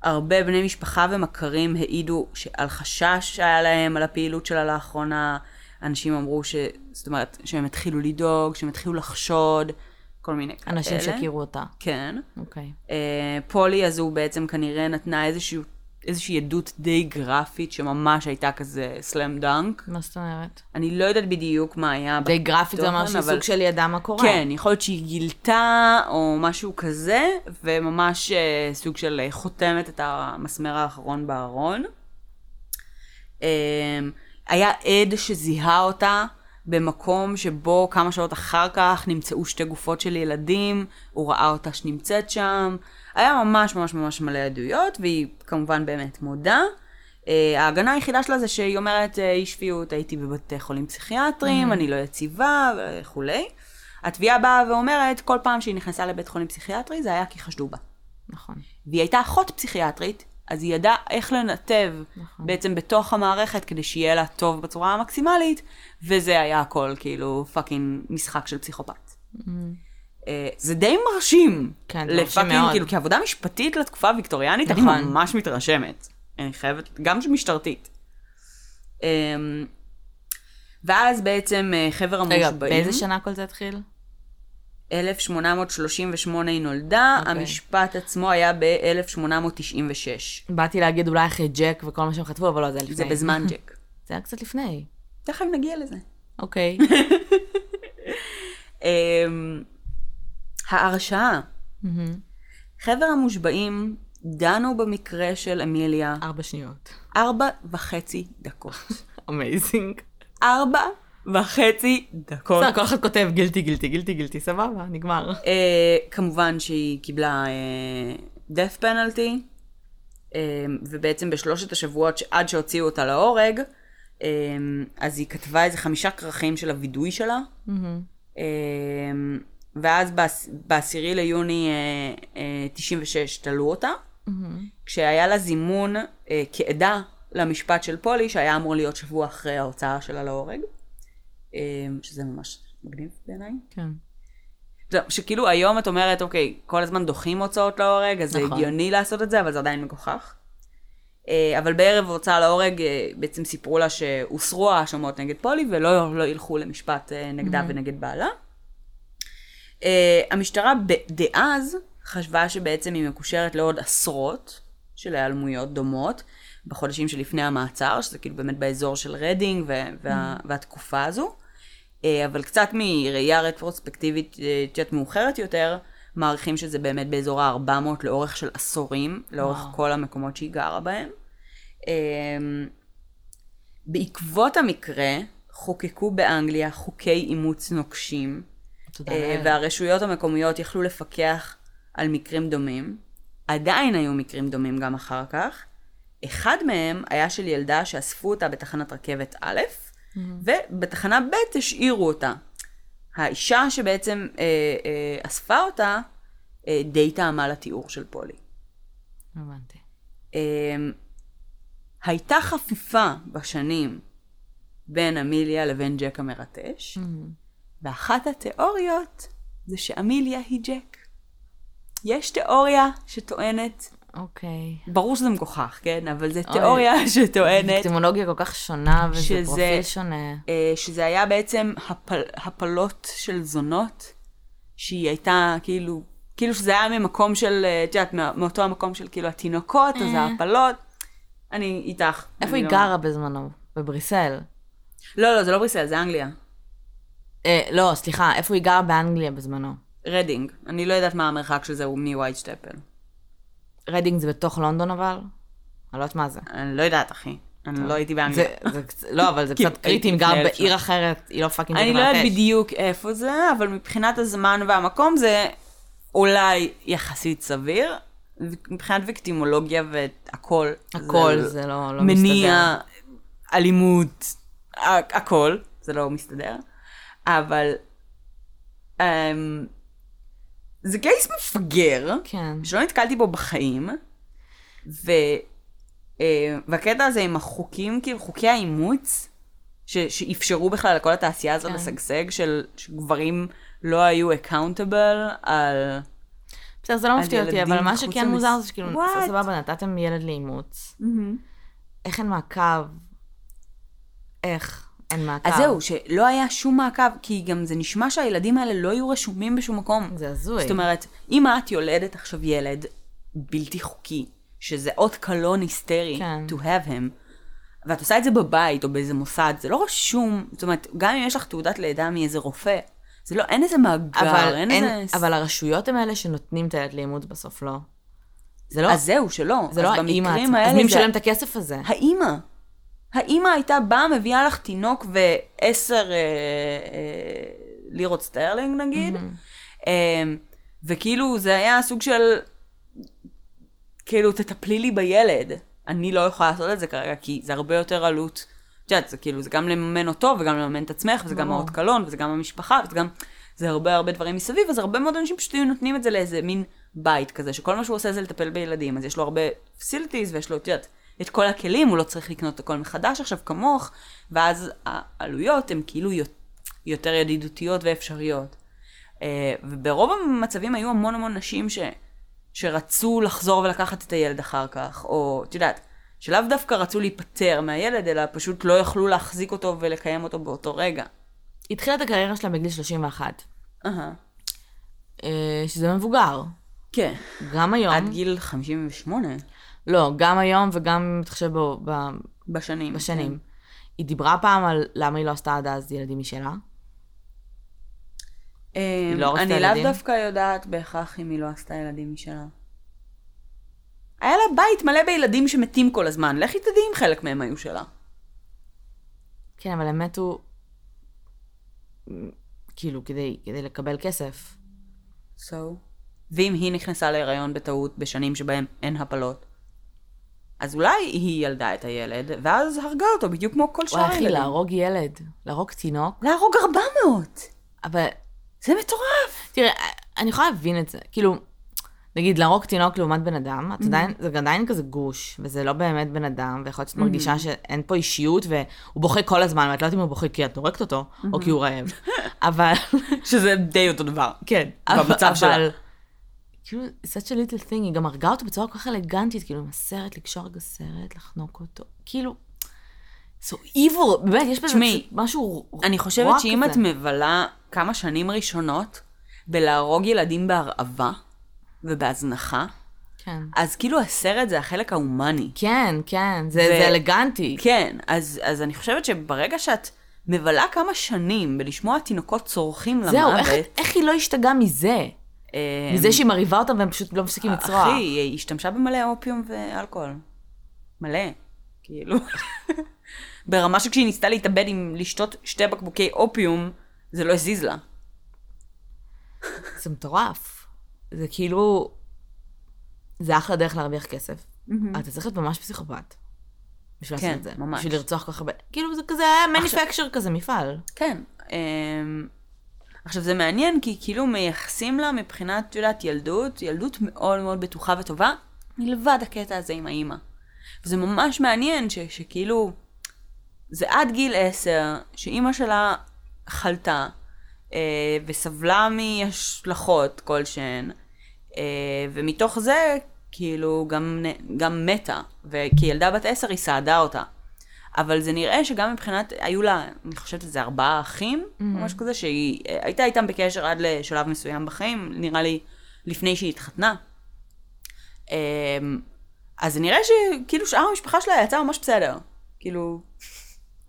A: והרבה בני משפחה ומכרים העידו על חשש שהיה להם על הפעילות שלה לאחרונה. אנשים אמרו ש... זאת אומרת, שהם התחילו לדאוג, שהם התחילו לחשוד, כל מיני כאלה.
B: אנשים שהכירו אותה.
A: כן.
B: אוקיי.
A: אה, פולי הזו בעצם כנראה נתנה איזשהו, איזושהי עדות די גרפית שממש הייתה כזה סלאם דאנק.
B: מה זאת אומרת?
A: אני לא יודעת בדיוק מה היה
B: די גרפית זה אומר שהיא
A: אבל-
B: סוג של ידעה מה קורה.
A: כן, יכול להיות שהיא גילתה או משהו כזה, וממש אה, סוג של אה, חותמת את המסמר האחרון בארון. אה, היה עד שזיהה אותה במקום שבו כמה שעות אחר כך נמצאו שתי גופות של ילדים, הוא ראה אותה שנמצאת שם. היה ממש ממש ממש מלא עדויות, והיא כמובן באמת מודה. Uh, ההגנה היחידה שלה זה שהיא אומרת, אה, אי שפיות, הייתי בבתי חולים פסיכיאטריים, אני לא יציבה וכולי. התביעה באה ואומרת, כל פעם שהיא נכנסה לבית חולים פסיכיאטרי, זה היה כי חשדו בה.
B: נכון.
A: והיא הייתה אחות פסיכיאטרית, אז היא ידעה איך לנתב
B: נכון.
A: בעצם בתוך המערכת כדי שיהיה לה טוב בצורה המקסימלית, וזה היה הכל כאילו fucking משחק של פסיכופת. אה, זה די מרשים.
B: כן, זה מרשים מאוד.
A: כאילו, כעבודה משפטית לתקופה הוויקטוריאנית, אני. ממש מתרשמת. אני חייבת, גם משטרתית. אמ, ואז בעצם אה, חבר
B: רגע,
A: המושבעים,
B: באיזה שנה כל זה התחיל?
A: 1838 היא נולדה,
B: אוקיי.
A: המשפט עצמו היה ב-1896.
B: באתי להגיד אולי אחרי ג'ק וכל מה שהם כתבו, אבל לא, זה היה לפני.
A: זה בזמן ג'ק.
B: זה היה קצת לפני.
A: תכף נגיע לזה.
B: אוקיי.
A: אמ, ההרשעה. חבר המושבעים דנו במקרה של אמיליה
B: ארבע שניות.
A: ארבע וחצי דקות.
B: amazing.
A: ארבע וחצי דקות.
B: בסדר, כל אחד כותב guilty, guilty, guilty, guilty, סבבה, נגמר.
A: אה, כמובן שהיא קיבלה אה, death penalty, אה, ובעצם בשלושת השבועות עד שהוציאו אותה להורג, אה, אז היא כתבה איזה חמישה כרכים של הווידוי שלה, אה, ואז בעש- בעשירי ליוני אה, אה, 96 תלו אותה, כשהיה לה זימון אה, כעדה למשפט של פולי, שהיה אמור להיות שבוע אחרי ההוצאה שלה להורג, אה, שזה ממש מגניב בעיניי.
B: כן.
A: שכאילו היום את אומרת, אוקיי, כל הזמן דוחים הוצאות להורג, אז זה
B: נכון.
A: הגיוני לעשות את זה, אבל זה עדיין מגוחך. אה, אבל בערב הוצאה להורג, אה, בעצם סיפרו לה שהוסרו ההאשמות נגד פולי, ולא לא ילכו למשפט אה, נגדה ונגד בעלה. אה, המשטרה דאז חשבה שבעצם היא מקושרת לעוד עשרות של היעלמויות דומות, בחודשים שלפני המעצר, שזה כאילו באמת באזור של רדינג ו- וה- והתקופה הזו. אה, אבל קצת מראייה רטרוספקטיבית, אה, את יודעת, מאוחרת יותר, מעריכים שזה באמת באזור ה-400 לאורך של עשורים, לאורך
B: וואו.
A: כל המקומות שהיא גרה בהם. אה, בעקבות המקרה, חוקקו באנגליה חוקי אימוץ נוקשים, אה. והרשויות המקומיות יכלו לפקח על מקרים דומים. עדיין היו מקרים דומים גם אחר כך. אחד מהם היה של ילדה שאספו אותה בתחנת רכבת א', ובתחנה ב' השאירו אותה. האישה שבעצם אה, אה, אספה אותה, אה, די טעמה לתיאור של פולי.
B: הבנתי.
A: אה, הייתה חפיפה בשנים בין אמיליה לבין ג'ק המרטש, ואחת התיאוריות זה שאמיליה היא ג'ק. יש תיאוריה שטוענת,
B: אוקיי.
A: ברור שזה מגוחך, כן? אבל זו
B: אוי.
A: תיאוריה שטוענת
B: ויקטימולוגיה כל כך שונה, וזה
A: שזה-
B: פרופיל שונה.
A: אה, שזה היה בעצם הפל, הפלות של זונות, שהיא הייתה כאילו, כאילו שזה היה ממקום של, אה, את יודעת, מאותו המקום של כאילו התינוקות, אז
B: אה.
A: ההפלות. אני איתך.
B: איפה
A: אני
B: היא
A: לא-
B: גרה בזמנו? בבריסל.
A: לא, לא, זה לא בריסל, זה אנגליה.
B: אה, לא, סליחה, איפה היא גרה באנגליה בזמנו?
A: רדינג. אני לא יודעת מה המרחק של זה הוא מווייטצ'אפל.
B: רדינג זה בתוך לונדון אבל? אני לא יודעת מה זה.
A: אני לא יודעת, אחי. אני לא הייתי באנגליה.
B: לא, אבל זה קצת קריטי אם גר בעיר. אחרת, היא לא fucking
A: אני לא יודעת. בדיוק איפה זה, אבל מבחינת הזמן והמקום זה אולי יחסית סביר. מבחינת ויקטימולוגיה והכל.
B: הכל זה לא, לא
A: מניע,
B: מסתדר.
A: אלימות, הכל, זה לא מסתדר. אבל אמ, זה קייס מפגר,
B: כן.
A: שלא נתקלתי בו בחיים, ו, אה, והקטע הזה עם החוקים, כאילו חוקי האימוץ, ש, שאפשרו בכלל לכל התעשייה הזאת
B: כן.
A: לשגשג, של שגברים לא היו accountable על...
B: בסדר, זה לא מפתיע אותי, אבל מה שכן מוזר זה שכאילו? סבבה, נתתם ילד לאימוץ, איך אין מעקב? איך אין מעקב?
A: אז זהו, שלא היה שום מעקב, כי גם זה נשמע שהילדים האלה לא יהיו רשומים בשום מקום.
B: זה הזוי.
A: זאת אומרת, אם את יולדת עכשיו ילד בלתי חוקי, שזה אות קלון היסטרי
B: כן.
A: to have him, ואת עושה את זה בבית או באיזה מוסד, זה לא רשום, זאת אומרת, גם אם יש לך תעודת לידה מאיזה רופא, זה לא, אין איזה מאגר,
B: אבל,
A: אין,
B: אין,
A: איזה...
B: אבל הרשויות הם אלה שנותנים את הילד לאימוץ בסוף, לא? זה לא,
A: אז זהו, שלא.
B: זה לא האימא עצמה. אז מי
A: זה-
B: משלם את הכסף הזה?
A: האימא. האימא הייתה באה, מביאה לך תינוק ועשר אה, אה, לירות סטרלינג נגיד, אה, וכאילו זה היה סוג של, כאילו תטפלי לי בילד. אני לא יכולה לעשות את זה כרגע, כי זה הרבה יותר עלות. את יודעת, זה כאילו, זה גם לממן אותו, וגם לממן את עצמך, וזה גם. האות קלון, וזה גם המשפחה, וזה גם, זה הרבה הרבה דברים מסביב, אז הרבה מאוד אנשים פשוט היו נותנים את זה לאיזה מין בית כזה, שכל מה שהוא עושה זה לטפל בילדים, אז יש לו הרבה facilities, ויש לו, את יודעת, את כל הכלים, הוא לא צריך לקנות הכל מחדש עכשיו כמוך, ואז העלויות הן כאילו יו- יותר ידידותיות ואפשריות. אה, וברוב המצבים היו המון המון נשים ש, שרצו לחזור ולקחת את הילד אחר כך, או את יודעת, שלאו דווקא רצו להיפטר מהילד, אלא פשוט לא יכלו להחזיק אותו ולקיים אותו באותו רגע.
B: התחילה את הקריירה שלה בגיל 31,
A: אהה.
B: אה, שזה מבוגר.
A: כן.
B: גם היום,
A: עד גיל 58
B: לא, גם היום וגם תחשב ב-
A: בשנים.
B: בשנים. היא דיברה פעם על למה היא לא עשתה עד אז ילדים משלה?
A: כן.
B: היא לא רצתה
A: אני לאו? דווקא יודעת בהכרח אם היא לא עשתה ילדים משלה. היה לה בית מלא בילדים שמתים כל הזמן, לכי תדעי אם חלק מהם היו שלה.
B: כן, אבל הם מתו, כאילו, כדי, כדי לקבל כסף.
A: So. ואם היא נכנסה להיריון בטעות בשנים שבהם אין הפלות, אז אולי היא ילדה את הילד, ואז הרגה אותו בדיוק כמו כל שאר
B: וואי, אחי,
A: הילדים.
B: להרוג ילד, להרוג תינוק,
A: להרוג 400!
B: אבל
A: זה מטורף!
B: תראה, אני יכולה להבין את זה. כאילו, נגיד, להרוג תינוק לעומת בן אדם, את עדיין, זה עדיין כזה גוש, וזה לא באמת בן אדם, ויכול להיות שאת מרגישה שאין פה אישיות, והוא בוכה כל הזמן, ואת לא יודעת אם הוא בוכה כי את הורגת אותו, או כי הוא רעב. אבל,
A: שזה די אותו דבר.
B: כן,
A: במצב שלה.
B: אבל, כאילו, such a little thing, היא גם הרגה אותו בצורה כל כך אלגנטית, כאילו, עם הסרט, לקשור רגע סרט, לחנוק אותו, כאילו, so evil, באמת, יש בזה משהו רוע
A: אני חושבת שאם את
B: כזה.
A: מבלה כמה שנים ראשונות בלהרוג ילדים בהרעבה ובהזנחה,
B: כן.
A: אז כאילו הסרט זה החלק ההומני.
B: כן, כן, זה,
A: ו-
B: זה אלגנטי.
A: כן, אז, אז אני חושבת שברגע שאת מבלה כמה שנים בלשמוע תינוקות צורכים למוות,
B: זהו, איך, איך היא לא השתגעה מזה?
A: אה,
B: מזה שהיא מרהיבה אותם והם פשוט לא מפסיקים לצרוח.
A: אחי, היא השתמשה במלא אופיום ואלכוהול. מלא. כאילו. ברמה שכשהיא ניסתה להתאבד עם לשתות שתי בקבוקי אופיום, זה לא הזיז לה.
B: זה מטורף. זה כאילו... זה אחלה דרך להרוויח כסף. אתה צריך להיות ממש פסיכופת. בשביל
A: כן,
B: לעשות את זה.
A: ממש.
B: בשביל לרצוח כל כך הרבה... כאילו זה כזה היה מניפקצ'ר כזה, מפעל.
A: כן. עכשיו זה מעניין כי כאילו מייחסים לה מבחינת, את יודעת, ילדות, ילדות מאוד מאוד בטוחה וטובה, מלבד הקטע הזה עם האימא. וזה ממש מעניין ש, שכאילו, זה עד גיל עשר, שאימא שלה חלתה, אה, וסבלה מהשלכות כלשהן, אה, ומתוך זה, כאילו, גם, גם מתה, וכילדה בת עשר היא סעדה אותה. אבל זה נראה שגם מבחינת, היו לה, אני חושבת שזה ארבעה אחים, mm-hmm. או משהו כזה, שהיא אה, הייתה איתם בקשר עד לשלב מסוים בחיים, נראה לי לפני שהיא התחתנה. אמ, אז זה נראה שכאילו שאר המשפחה שלה יצאה ממש בסדר. כאילו,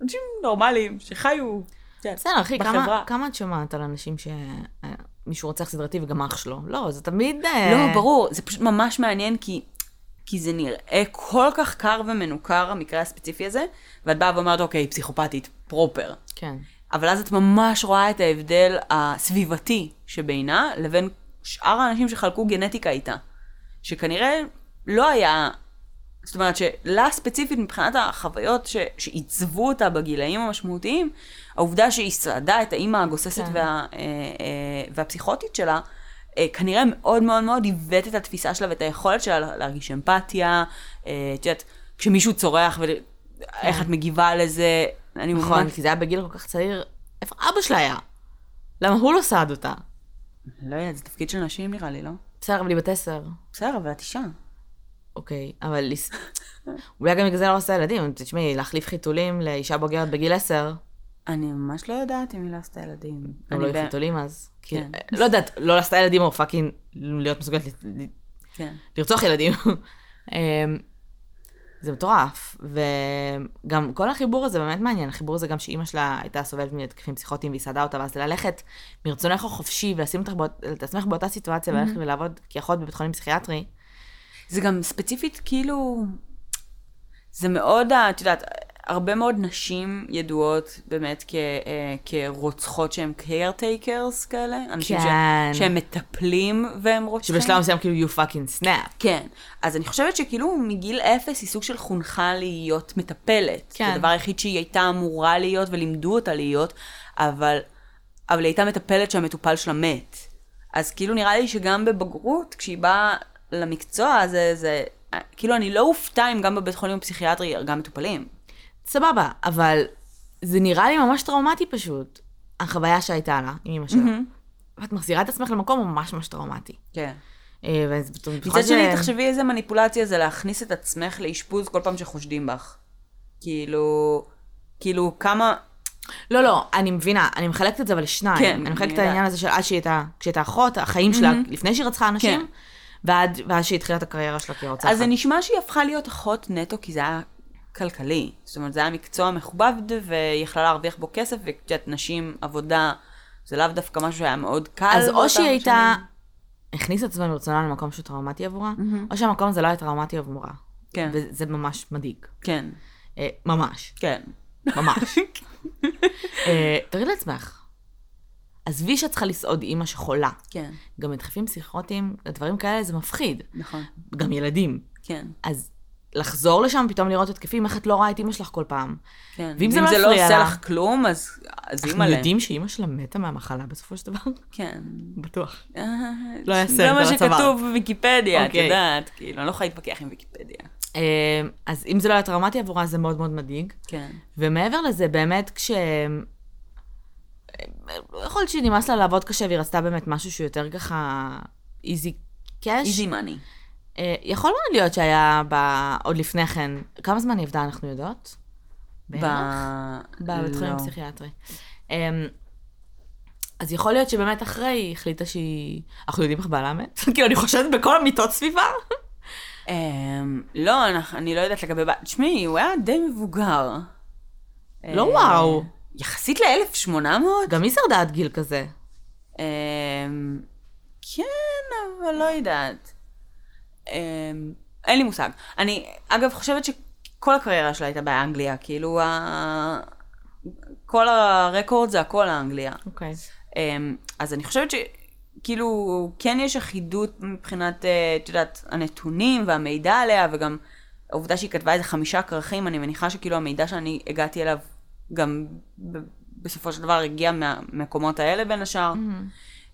A: אנשים נורמליים שחיו. יודעת,
B: בסדר, אחי, כמה,
A: בחברה.
B: כמה את שומעת על אנשים שמישהו רוצח סדרתי וגם אח שלו? לא, זה תמיד... אה,
A: לא, ברור, זה פשוט ממש מעניין, כי, כי זה נראה כל כך קר ומנוכר, המקרה הספציפי הזה, ואת באה ואומרת, אוקיי, פסיכופתית, פרופר.
B: כן.
A: אבל אז את ממש רואה את ההבדל הסביבתי שבינה לבין שאר האנשים שחלקו גנטיקה איתה. שכנראה לא היה, זאת אומרת שלה ספציפית מבחינת החוויות ש, שעיצבו אותה בגילאים המשמעותיים, העובדה שהיא סעדה את האימא הגוססת
B: כן.
A: וה, אה, אה, והפסיכוטית שלה, כנראה מאוד מאוד מאוד עיוות את התפיסה שלה ואת היכולת שלה לה- להרגיש אמפתיה, אה, את יודעת, כשמישהו צורח ואיך את מגיבה לזה, אני
B: נכון. כי זה היה בגיל כל כך צעיר. איפה אבא שלה היה? למה הוא לא סעד אותה?
A: לא יודעת, זה תפקיד של נשים נראה לי, לא?
B: בסדר, אבל היא בת עשר.
A: בסדר, אבל את אישה.
B: אוקיי, אבל אולי גם בגלל זה לא עושה ילדים. תשמעי, להחליף חיתולים לאישה בוגרת בגיל עשר,
A: אני ממש לא יודעת אם היא לא עשתה ילדים.
B: גם לא יהיו חיתולים אז. כי-
A: כן.
B: לא יודעת, לא עשתה ילדים או פאקינג להיות מסוגלת
A: כן.
B: לרצוח ילדים. אמ, זה מטורף, וגם כל החיבור הזה באמת מעניין, החיבור הזה גם שאימא שלה הייתה סובלת מהתקפים פסיכוטיים והיא סעדה אותה, ואז ללכת מרצונך החופשי ולשים אותך באות- את עצמך באותה סיטואציה וללכת ולעבוד כאחות בבית חולים פסיכיאטרי,
A: זה גם ספציפית, כאילו, זה מאוד, את יודעת, הרבה מאוד נשים ידועות באמת כ, אה, כרוצחות שהן caretakers כאלה. אנשים
B: כן.
A: ש, שהם מטפלים והם רוצחים.
B: שבשלב מסוים כאילו you fucking snap.
A: כן. אז אני חושבת שכאילו מגיל אפס היא סוג של חונכה להיות מטפלת.
B: כן.
A: זה הדבר היחיד שהיא הייתה אמורה להיות ולימדו אותה להיות, אבל, אבל היא הייתה מטפלת שהמטופל שלה מת. אז כאילו נראה לי שגם בבגרות, כשהיא באה למקצוע הזה, זה... כאילו אני לא אופתע אם גם בבית חולים פסיכיאטרי גם מטופלים.
B: סבבה, אבל זה נראה לי ממש טראומטי פשוט, החוויה שהייתה לה עם אמא שלה. ואת מחזירה את עצמך למקום ממש ממש טראומטי.
A: כן.
B: אה,
A: מצד שני, תחשבי איזה מניפולציה זה להכניס את עצמך לאשפוז כל פעם שחושדים בך. כאילו, כאילו כמה...
B: לא, לא, אני מבינה, אני מחלקת את זה אבל לשניים.
A: כן,
B: אני מחלקת את העניין הזה של עד שהיא הייתה, כשהייתה אחות, החיים שלה, לפני שהיא רצחה אנשים,
A: כן.
B: ועד, שהיא התחילה את הקריירה שלה כרוצחת.
A: אז זה נשמע שהיא הפכה להיות אחות נטו כי זה היה כלכלי. זאת אומרת, זה היה מקצוע מכובד והיא יכלה להרוויח בו כסף, יודעת, נשים, עבודה, זה לאו דווקא משהו שהיה מאוד קל.
B: אז או שהיא הייתה. הכניסה את עצמה מרצונה למקום שהוא טראומטי עבורה, או שהמקום הזה לא היה טראומטי עבורה.
A: כן,
B: וזה ממש מדאיג.
A: כן,
B: אה, ממש,
A: כן.
B: ממש. אה, תראי לעצמך, עזבי שאת צריכה לסעוד אימא שחולה.
A: כן,
B: גם מדחפים פסיכוטיים, דברים כאלה, זה מפחיד.
A: נכון,
B: גם ילדים.
A: כן,
B: אז לחזור לשם, פתאום לראות התקפים, איך את לא רואה את אימא שלך כל פעם.
A: כן.
B: ואם זה לא
A: לא
B: יפריע
A: עושה
B: לה-
A: לך כלום, אז אז
B: אנחנו
A: אימא'לה.
B: יודעים שאימא שלה מתה מהמחלה בסופו של דבר?
A: כן.
B: בטוח.
A: אה,
B: לא היה
A: זה
B: סרט
A: מה
B: על הצוואר.
A: שכתוב בוויקיפדיה, את
B: אוקיי.
A: יודעת, כאילו, אני לא יכולה להתווכח עם ויקיפדיה.
B: אה, אז אם זה לא היה טראומטי עבורה, זה מאוד מאוד מדאיג.
A: כן.
B: ומעבר לזה, באמת, כש... יכול להיות שנמאס לה לעבוד קשה והיא רצתה באמת משהו שהוא יותר ככה איזי קאש.
A: איזי מאני.
B: אה, יכול מאוד להיות שהיה ב... עוד לפני כן, כמה זמן היא עבדה, אנחנו יודעות? בערך? בבית חולים
A: לא.
B: פסיכיאטרי. אמ, אז יכול להיות שבאמת אחרי היא החליטה שהיא... אנחנו יודעים איך בעלה מת? כאילו, אני חושבת בכל המיטות סביבה.
A: אמ, לא, אני לא יודעת לגבי... תשמעי, הוא היה די מבוגר.
B: לא
A: אה,
B: וואו.
A: יחסית ל-1800?
B: גם היא שרדה עד גיל כזה.
A: אמ, כן, אבל לא יודעת. אמ, אין לי מושג. אני, אגב, חושבת שכל הקריירה שלה הייתה באנגליה, כאילו, ה... כל הרקורד זה הכל האנגליה.
B: אוקיי.
A: אמ, אז אני חושבת שכאילו, כן יש אחידות מבחינת, אה, את יודעת, הנתונים והמידע עליה, וגם העובדה שהיא כתבה איזה חמישה כרכים, אני מניחה שכאילו המידע שאני הגעתי אליו, גם בסופו של דבר הגיע מהמקומות האלה בין השאר.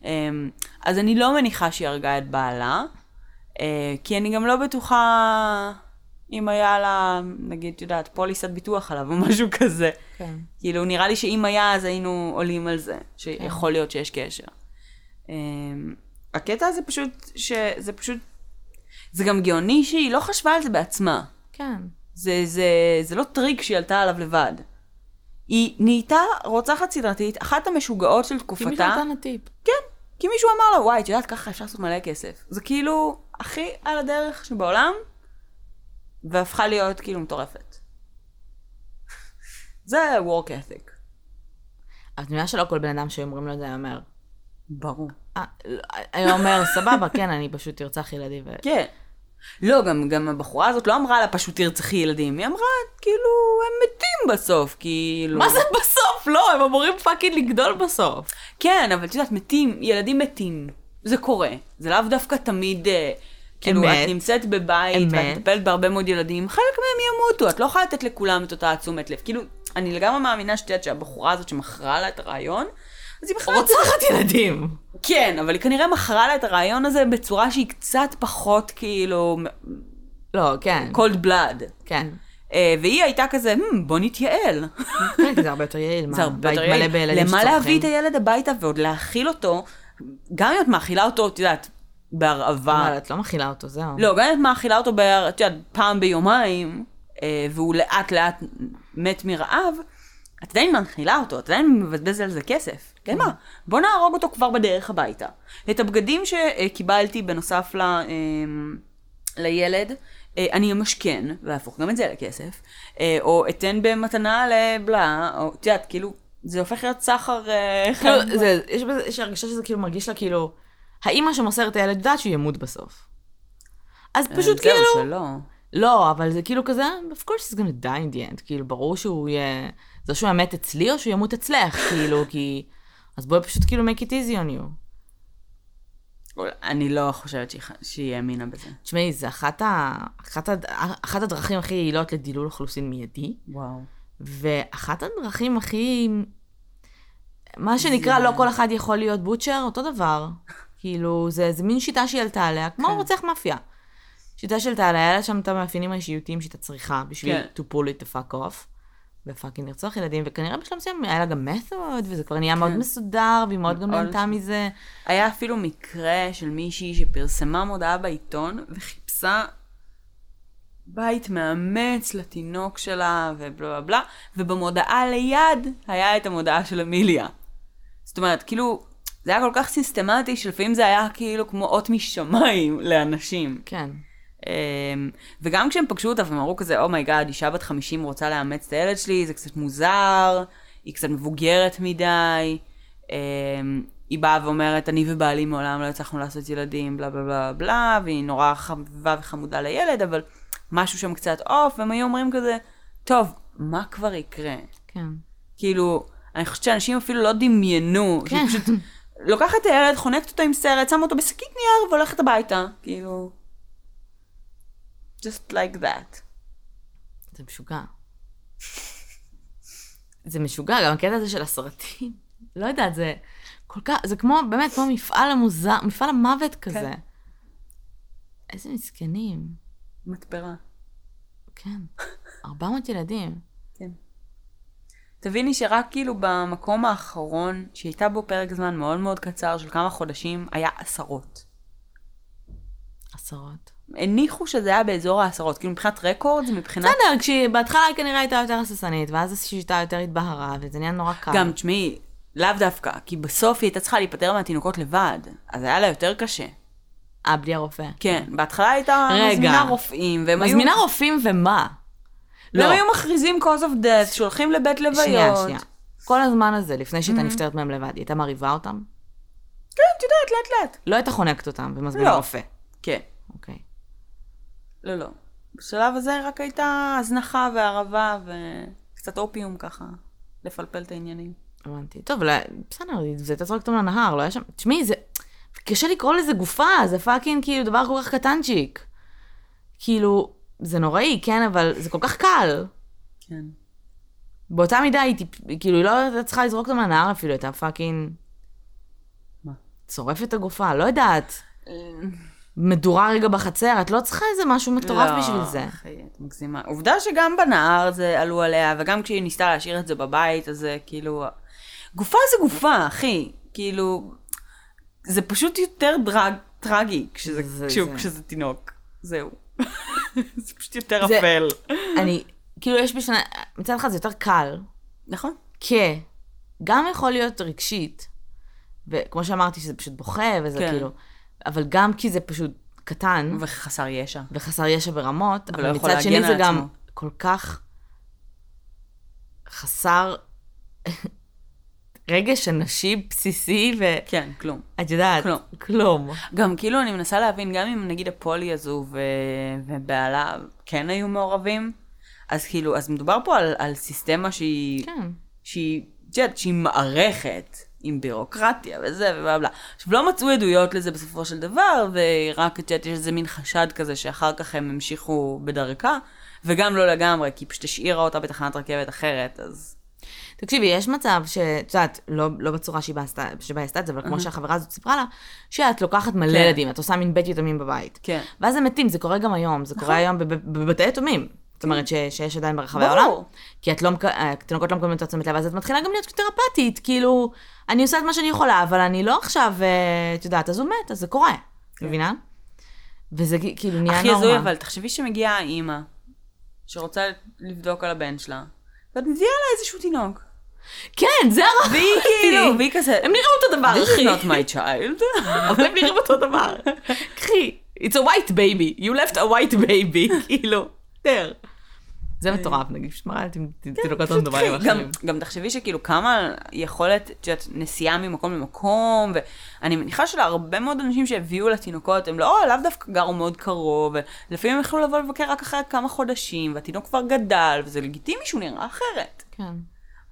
A: אמ, אז אני לא מניחה שהיא הרגה את בעלה, כי אני גם לא בטוחה אם היה לה, נגיד, את יודעת, פוליסת ביטוח עליו או משהו כזה.
B: כן.
A: כאילו, נראה לי שאם היה, אז היינו עולים על זה, שיכול להיות שיש קשר. אמ, הקטע הזה פשוט, שזה פשוט, זה גם גאוני שהיא לא חשבה על זה בעצמה.
B: כן.
A: זה, זה, זה לא טריק שהיא עלתה עליו לבד. היא נהייתה רוצחת סדרתית, אחת המשוגעות של תקופתה.
B: מישהו נתן לה טיפ.
A: כן, כי מישהו אמר לה, וואי, את יודעת, ככה אפשר לעשות מלא כסף. זה כאילו הכי על הדרך שבעולם, והפכה להיות כאילו מטורפת. זה work ethic.
B: אבל את מבינה שלא כל בן אדם שאומרים לו את זה אומר.
A: ברור.
B: "אה, לא", אומר, סבבה, כן, אני פשוט ארצח ילדים. ו...
A: כן. לא, גם, גם הבחורה הזאת לא אמרה לה פשוט תרצחי ילדים, היא אמרה, כאילו, הם מתים בסוף, כאילו.
B: מה זה בסוף? לא, הם אמורים פאקינג לגדול בסוף.
A: כן, אבל את יודעת, מתים, ילדים מתים. זה קורה. זה לאו דווקא תמיד, אה, כאילו,
B: אמת.
A: את נמצאת בבית, ואת
B: אמת.
A: מטפלת בהרבה מאוד ילדים, חלק מהם ימותו, את לא יכולה לתת לכולם את אותה תשומת לב. כאילו, אני לגמרי מאמינה שאת יודעת שהבחורה הזאת שמכרה לה את הרעיון, אז היא בכלל...
B: רוצחת ילדים.
A: כן, אבל היא כנראה מכרה לה את הרעיון הזה בצורה שהיא קצת פחות, כאילו,
B: לא, כן.
A: cold blood.
B: כן.
A: אה, והיא הייתה כזה, "Hmm, בוא נתייעל.
B: כן, כי זה הרבה יותר יעיל.
A: זה הרבה יותר יעיל. למה. להביא את הילד הביתה ועוד להאכיל אותו, גם אם את מאכילה אותו, את יודעת, בהרעבה.
B: אבל את לא מכילה אותו, זהו.
A: לא, גם אם את מאכילה אותו, ב- את יודעת, פעם ביומיים, אה, והוא לאט לאט מת מרעב, את עדיין מאכילה אותו, את עדיין מבזבז על זה כסף. כן מה? בוא נהרוג אותו כבר בדרך הביתה. את הבגדים שקיבלתי בנוסף ל, אה, לילד, אה, אני אמשכן, ואהפוך גם את זה לכסף, אה, או אתן במתנה לבלה, או את יודעת, כאילו, זה הופך להיות סחר...
B: כאילו, זה, יש בזה, יש הרגשה שזה כאילו מרגיש לה כאילו, האימא שמוסרת את הילד יודעת שהוא ימות בסוף. אז פשוט
A: אה, זהו,
B: כאילו,
A: שלא.
B: לא, אבל זה כאילו כזה, of course he's gonna die in the end, כאילו, ברור שהוא יהיה, זה שהוא ימת אצלי או שהוא ימות אצלך, כאילו, כי, אז בואי פשוט כאילו make it easy on you.
A: אני לא חושבת שהיא- שהיא האמינה בזה.
B: תשמעי, זה אחת, ה... אחת, ה... אחת הדרכים הכי יעילות לדילול אוכלוסין מיידי,
A: וואו.
B: ואחת הדרכים הכי... מה שנקרא, לא כל אחד יכול להיות בוטשר, אותו דבר. כאילו, זה, זה מין שיטה שהיא עלתה עליה, כמו
A: כן.
B: רוצח מאפיה. שיטה שעלתה עליה, היה לה שם את המאפיינים האישיותיים שהייתה צריכה בשביל
A: כן.
B: to pull it the fuck off, ופאקינג לרצוח ילדים, וכנראה בשלב מסוים היה לה גם מתוד, וזה כבר נהיה מאוד מסודר, והיא מאוד גם
A: כן.
B: נהנתה מזה.
A: היה אפילו מקרה של מישהי שפרסמה מודעה בעיתון וחיפשה בית מאמץ לתינוק שלה ובלה בלה בלה, ובמודעה ליד היה את המודעה של אמיליה. זאת אומרת, כאילו, זה היה כל כך סיסטמטי שלפעמים זה היה כאילו כמו אות משמיים לאנשים.
B: כן.
A: אמ, וגם כשהם פגשו אותה והם אמרו כזה, oh my god, אישה בת 50 רוצה לאמץ את הילד שלי, זה קצת מוזר, היא קצת מבוגרת מדי. אמ, היא באה ואומרת, אני ובעלי מעולם לא הצלחנו לעשות ילדים, בלה בלה בלה בלה, והיא נורא חביבה וחמודה לילד, אבל משהו שם קצת off, והם היו אומרים כזה, טוב, מה כבר יקרה?
B: כן.
A: כאילו, אני חושבת שאנשים אפילו לא דמיינו,
B: כן.
A: שהיא פשוט לוקחת את הילד, חונקת אותו עם סרט, שמה אותו בשקית נייר והולכת הביתה. כאילו... just like that.
B: זה משוגע. זה משוגע, גם הקטע הזה של הסרטים. לא יודעת, זה כל כך, זה כמו, באמת, כמו מפעל המוזר, מפעל המוות כזה. איזה מסכנים.
A: מתפרה.
B: כן. 400 ילדים.
A: כן. תביני שרק כאילו במקום האחרון, שהייתה בו פרק זמן מאוד מאוד קצר של כמה חודשים, היה עשרות.
B: עשרות.
A: הניחו שזה היה באזור העשרות, כאילו מבחינת רקורד, מבחינת...
B: בסדר, כשבהתחלה היא כנראה הייתה יותר הססנית, ואז השיטה יותר התבהרה, וזה נהיה נורא קל.
A: גם, תשמעי, לאו דווקא, כי בסוף היא הייתה צריכה להיפטר מהתינוקות לבד, אז היה לה יותר קשה.
B: אה, בלי הרופא.
A: כן, בהתחלה הייתה
B: רגע.
A: מזמינה רופאים, והם היו...
B: מזמינה רופאים ומה? לא.
A: והם היו מכריזים cause of death, שולחים לבית לוויות.
B: שנייה, שנייה. כל הזמן הזה, לפני שהייתה נפטרת מהם לבד, היא הייתה מרהיבה אותם?
A: כן, את יודעת, לאט לאט.
B: לא הייתה חונקת אותם ומזמינה
A: לא.
B: רופא.
A: כן. לא, לא. בשלב הזה רק הייתה הזנחה והרעבה וקצת אופיום ככה, לפלפל את העניינים.
B: הבנתי. טוב, אבל בסדר, זה הייתה זורקת אותם לנהר, לא היה שם... תשמעי, זה... קשה לקרוא לזה גופה, זה fucking כאילו דבר כל כך קטנצ'יק. כאילו, זה נוראי, כן, אבל זה כל כך קל.
A: כן.
B: באותה מידה היא טיפ... כאילו, היא לא הייתה צריכה לזרוק אותם לנהר אפילו, הייתה fucking...
A: מה?
B: שורפת את הגופה, לא יודעת. מדורה רגע בחצר, את לא צריכה איזה משהו מטורף
A: לא,
B: בשביל זה.
A: אחי, את מגזימה. עובדה שגם בנהר זה עלו עליה, וגם כשהיא ניסתה להשאיר את זה בבית, אז זה כאילו... גופה זה גופה, אחי. כאילו... זה פשוט יותר דרג, טרגי כשזה,
B: זה-
A: כשהוא,
B: זה-
A: כשזה תינוק. זהו. זה פשוט יותר
B: זה-
A: אפל.
B: אני, כאילו, יש בשנה... מצד אחד זה יותר קל,
A: נכון.
B: כי גם יכול להיות רגשית, וכמו שאמרתי, שזה פשוט בוכה, וזה
A: כן.
B: כאילו... אבל גם כי זה פשוט קטן,
A: וחסר ישע.
B: וחסר ישע ברמות, אבל
A: יכול
B: מצד שני זה גם
A: עצמו.
B: כל כך חסר רגש אנושי בסיסי, ואת
A: כן, כלום.
B: יודעת,
A: כלום.
B: כלום.
A: גם כאילו אני מנסה להבין, גם אם נגיד הפולי הזו ו... ובעלה כן היו מעורבים, אז כאילו, אז מדובר פה על, על סיסטמה שהיא,
B: כן.
A: שהיא, את יודעת, שהיא מערכת עם בירוקרטיה וזה ובלה בלה. עכשיו, לא מצאו עדויות לזה בסופו של דבר, ורק, את יודעת, יש איזה מין חשד כזה שאחר כך הם המשיכו בדרכה, וגם לא לגמרי, כי פשוט השאירה אותה בתחנת רכבת אחרת, אז...
B: תקשיבי, יש מצב שאת יודעת, לא, לא בצורה עשתה- שבה היא עשתה את זה, אבל כמו שהחברה הזאת סיפרה לה, שאת לוקחת מלא
A: כן.
B: ילדים, את עושה מין בית יתומים בבית.
A: כן.
B: ואז הם מתים, זה קורה גם היום, זה קורה היום בב- בבתי יתומים. זאת אומרת ש- שיש עדיין ברחבי
A: ברור.
B: העולם. כי את לא, התינוקות לא מקבלים את תשומת לב, אז את מתחילה גם להיות תרפטית, כאילו, אני עושה את מה שאני יכולה, אבל אני לא עכשיו, אה, את יודעת, אז הוא מת, אז זה קורה. מבינה? וזה כאילו נהיה
A: הכי
B: נורמה.
A: הזוי, אבל תחשבי שמגיעה אימא, שרוצה לבדוק על הבן שלה, ואת מביאה לה איזשהו תינוק.
B: כן, זה הרע.
A: והיא כאילו, והיא כזה,
B: הם נראים אותו דבר,
A: This is
B: אחי.
A: not my child.
B: אבל הם נראים אותו דבר. קחי, it's a white baby, you left a white baby, כאילו, תר. זה מטורף, נגיד, פשוט מראה לי תינוקות רנדומליים
A: כן, גם,
B: אחרים.
A: גם תחשבי שכאילו כמה יכולת, את יודעת, נסיעה ממקום למקום, ואני מניחה שלהרבה מאוד אנשים שהביאו לתינוקות, הם לא, לאו דווקא גרו מאוד קרוב, ולפעמים הם יכלו לבוא לבקר רק אחרי כמה חודשים, והתינוק כבר גדל, וזה לגיטימי שהוא נראה אחרת.
B: כן.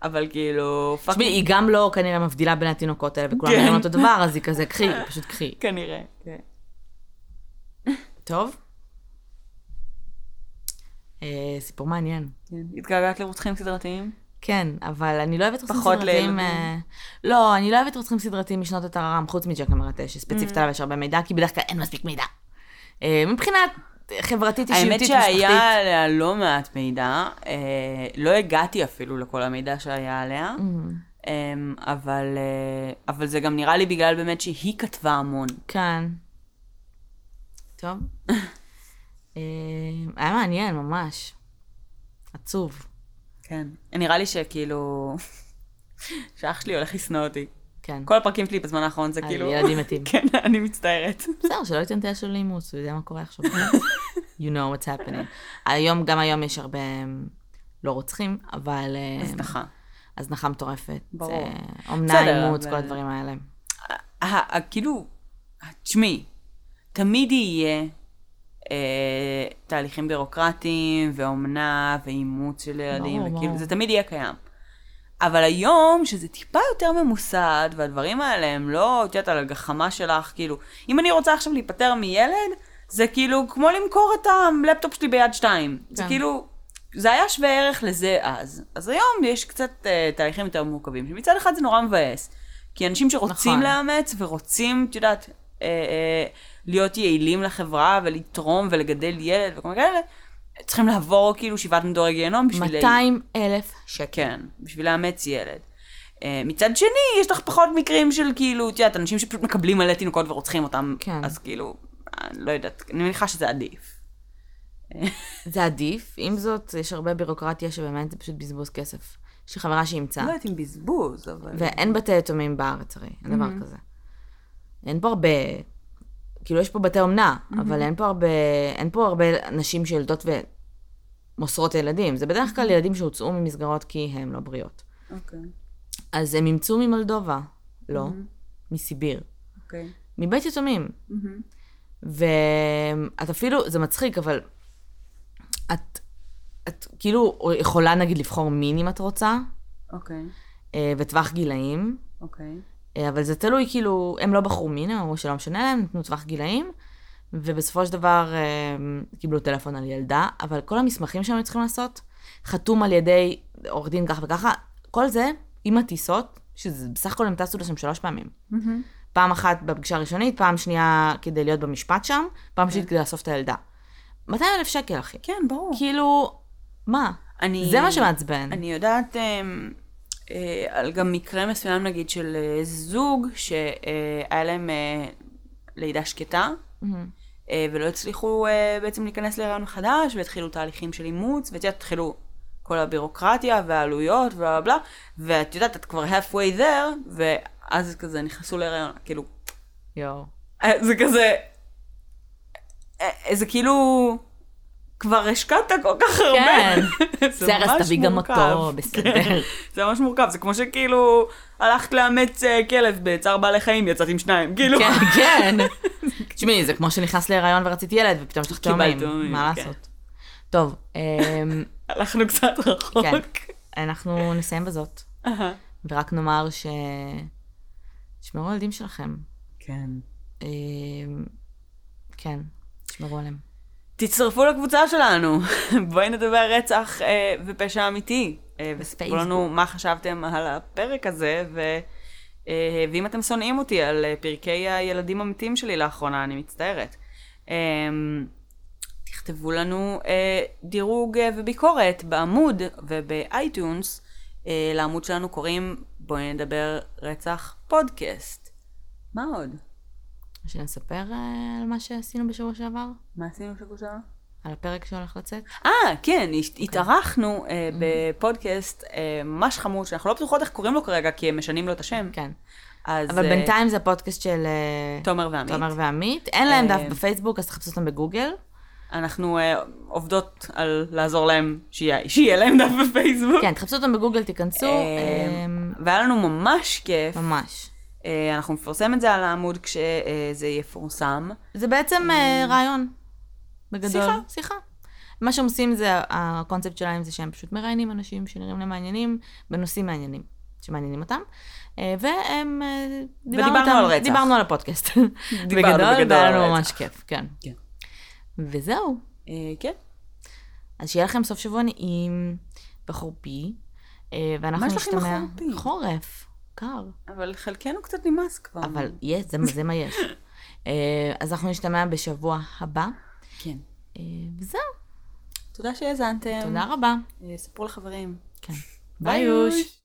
A: אבל כאילו, fuck,
B: תשמעי, היא גם לא כנראה מבדילה בין התינוקות האלה, וכולם
A: כן.
B: נראים אותו דבר, אז היא כזה, קחי, פשוט קחי.
A: כנראה. כן.
B: טוב? אה, סיפור מעניין.
A: כן. התגעגעת לרוצחים סדרתיים?
B: כן, אבל אני לא אוהבת רוצחים
A: פחות
B: סדרתיים...
A: לילדים.
B: אה, לא, אני לא אוהבת רוצחים סדרתיים משנות הטררם, חוץ מג'ק המרטש,
A: Mm.
B: שספציפית עליו יש הרבה מידע, כי בדרך כלל אין מספיק מידע. אה, מבחינת חברתית,
A: האמת
B: אישיותית,
A: שהיה
B: משפחתית.
A: עליה לא מעט מידע, אה, לא הגעתי אפילו לכל המידע שהיה עליה. אה, אבל, אבל זה גם נראה לי בגלל באמת שהיא כתבה המון.
B: כן. טוב. אה, היה מעניין, ממש. עצוב.
A: כן. נראה לי שכאילו, שאח שלי הולך לשנוא אותי.
B: כן.
A: כל הפרקים שלי בזמן האחרון זה
B: על
A: כאילו...
B: ילדים מתים.
A: כן, אני מצטערת.
B: בסדר, שלא ייתן את הילד שלו לאימוץ, הוא יודע מה קורה עכשיו. you know what's happening. היום, גם היום יש הרבה לא רוצחים, אבל... אה,
A: הזנחה.
B: הזנחה מטורפת.
A: ברור.
B: אה, אומנה, אימוץ, כל הדברים האלה.
A: כאילו, תשמעי, תמיד יהיה אה, תהליכים בירוקרטיים, ואומנה, ואימוץ של ילדים,
B: ברור,
A: וכאילו,
B: ברור.
A: זה תמיד יהיה קיים. אבל היום, שזה טיפה יותר ממוסד, והדברים האלה הם לא, את יודעת, על הגחמה שלך, כאילו, אם אני רוצה עכשיו להיפטר מילד, זה כאילו כמו למכור את הלפטופ שלי ביד שתיים. זה
B: כן.
A: כאילו, זה היה שווה ערך לזה אז. אז היום יש קצת uh, תהליכים יותר מורכבים, שמצד אחד זה נורא מבאס. כי אנשים שרוצים
B: נכון.
A: לאמץ ורוצים, את יודעת, אה, אה, להיות יעילים לחברה ולתרום ולגדל ילד וכל מיני כאלה, צריכים לעבור כאילו שבעת מדורי גיהנום בשביל...
B: 200 אלף שקל.
A: כן, בשביל לאמץ ילד. Uh, מצד שני, יש לך פחות מקרים של כאילו, את יודעת, אנשים שפשוט מקבלים מלא תינוקות ורוצחים אותם,
B: כן.
A: אז כאילו, אני לא יודעת, אני מניחה שזה עדיף.
B: זה עדיף, עם זאת, יש הרבה בירוקרטיה שבאמת זה פשוט בזבוז כסף. יש לי חברה שאימצה,
A: לא יודעת אם בזבוז, אבל...
B: ואין בתי יתומים בארץ הרי, אין דבר כזה. אין פה הרבה, כאילו יש פה בתי אומנה, אבל אין פה הרבה, אין פה הרבה נשים שיולדות ומוסרות ילדים. זה בדרך כלל ילדים שהוצאו ממסגרות כי הם לא בריאות.
A: אוקיי,
B: אז הם אימצו ממולדובה, לא, מסיביר,
A: אוקיי.
B: מבית יתומים. ואת אפילו, זה מצחיק, אבל את, את כאילו יכולה נגיד לבחור מין אם את רוצה,
A: אוקיי,
B: אה, וטווח גילאים,
A: אוקיי.
B: אה, אבל זה תלוי, כאילו, הם לא בחרו מין, הם אמרו שלא משנה להם, נתנו טווח גילאים, ובסופו של דבר אה, קיבלו טלפון על ילדה, אבל כל המסמכים שהם היו צריכים לעשות, חתום על ידי עורך דין ככה וככה, כל זה עם הטיסות, שזה בסך הכל הם טסו לשם שלוש פעמים. פעם אחת בפגישה הראשונית, פעם שנייה כדי להיות במשפט שם, פעם שלישית כדי לאסוף את הילדה. 200 אלף שקל, אחי.
A: כן, ברור.
B: כאילו, מה?
A: אני...
B: זה מה שמעצבן.
A: אני יודעת אה, על גם מקרה מסוים, נגיד, של אה, זוג שהיה להם אה, לידה שקטה, אה, ולא הצליחו אה, בעצם להיכנס להיריון מחדש, והתחילו תהליכים של אימוץ, ואת יודעת, התחילו כל הבירוקרטיה והעלויות ובלה בלה, ואת יודעת, את כבר halfway there, ואז כזה נכנסו להיריון, כאילו,
B: יואו.
A: אה, זה כזה, אה, זה כאילו, כבר השקעת כל כך הרבה.
B: כן.
A: זה
B: סרס, תביא גם. אותו, בסדר.
A: כן, זה ממש מורכב, זה כמו שכאילו הלכת לאמץ אה, כלב בצער בעלי חיים, יצאת עם שניים, כאילו.
B: כן, כן. תשמעי, זה כמו שנכנס להיריון ורצית ילד, ופתאום יש לך תאומים. מה
A: כן.
B: לעשות? טוב, אמ,
A: הלכנו קצת רחוק.
B: כן. אנחנו נסיים בזאת. ורק נאמר ש... תשמרו על הילדים שלכם.
A: כן.
B: אמ, כן, תשמרו עליהם.
A: תצטרפו לקבוצה שלנו, בואי נדבר רצח אה, ופשע אמיתי. אה, וספרו. לנו מה חשבתם על הפרק הזה, ו... אה, ואם אתם שונאים אותי על אה, פרקי הילדים המתים שלי לאחרונה, אני מצטערת. אה, תכתבו לנו אה, דירוג אה, וביקורת בעמוד וב iTunes. אה, לעמוד שלנו קוראים בואי נדבר רצח פודקאסט. מה עוד?
B: שנספר אה, על מה שעשינו בשבוע שעבר?
A: מה עשינו בשבוע שעבר?
B: על הפרק שהולך לצאת?
A: אה, כן, הת- התארחנו אה, בפודקאסט אה, ממש חמוד, שאנחנו לא בטוחות איך קוראים לו כרגע, כי הם משנים לו את השם.
B: כן.
A: אז
B: אבל
A: אה,
B: בינתיים זה הפודקאסט של אה,
A: תומר ועמית.
B: תומר ועמית. אין להם דף
A: אה,
B: בפייסבוק, אז תחפשו אותם בגוגל.
A: אנחנו אה, עובדות על לעזור להם שיהיה שיהיה להם דף בפייסבוק.
B: כן, תחפשו אותם בגוגל, תיכנסו.
A: אה,
B: אה,
A: והיה לנו ממש כיף.
B: ממש.
A: אה, אנחנו נפרסם את זה על העמוד כשזה יפורסם.
B: זה בעצם אה, רעיון, בגדול.
A: שיחה.
B: שיחה. מה שהם עושים זה, הקונספט שלהם זה שהם פשוט מראיינים אנשים שנראים להם מעניינים, בנושאים מעניינים, שמעניינים אותם. והם, דיברנו
A: ודיברנו
B: איתם-
A: על רצח.
B: דיברנו על הפודקאסט.
A: דיברנו
B: בגדול,
A: בגדול
B: והיה לנו. ממש כיף, כן.
A: כן.
B: וזהו.
A: אה, כן.
B: אז שיהיה לכם סוף שבוע נעים וחורפי, אה, ואנחנו
A: מה יש
B: נשתמע...
A: החורפי?
B: חורף, קר.
A: אבל חלקנו קצת נמאס כבר.
B: אבל יש, זה, זה מה יש. אה, אז אנחנו נשתמע בשבוע הבא,
A: כן.
B: אה, וזהו.
A: תודה שהאזנתם.
B: תודה רבה.
A: אה, ספרו לחברים.
B: כן.
A: ביי. יוש.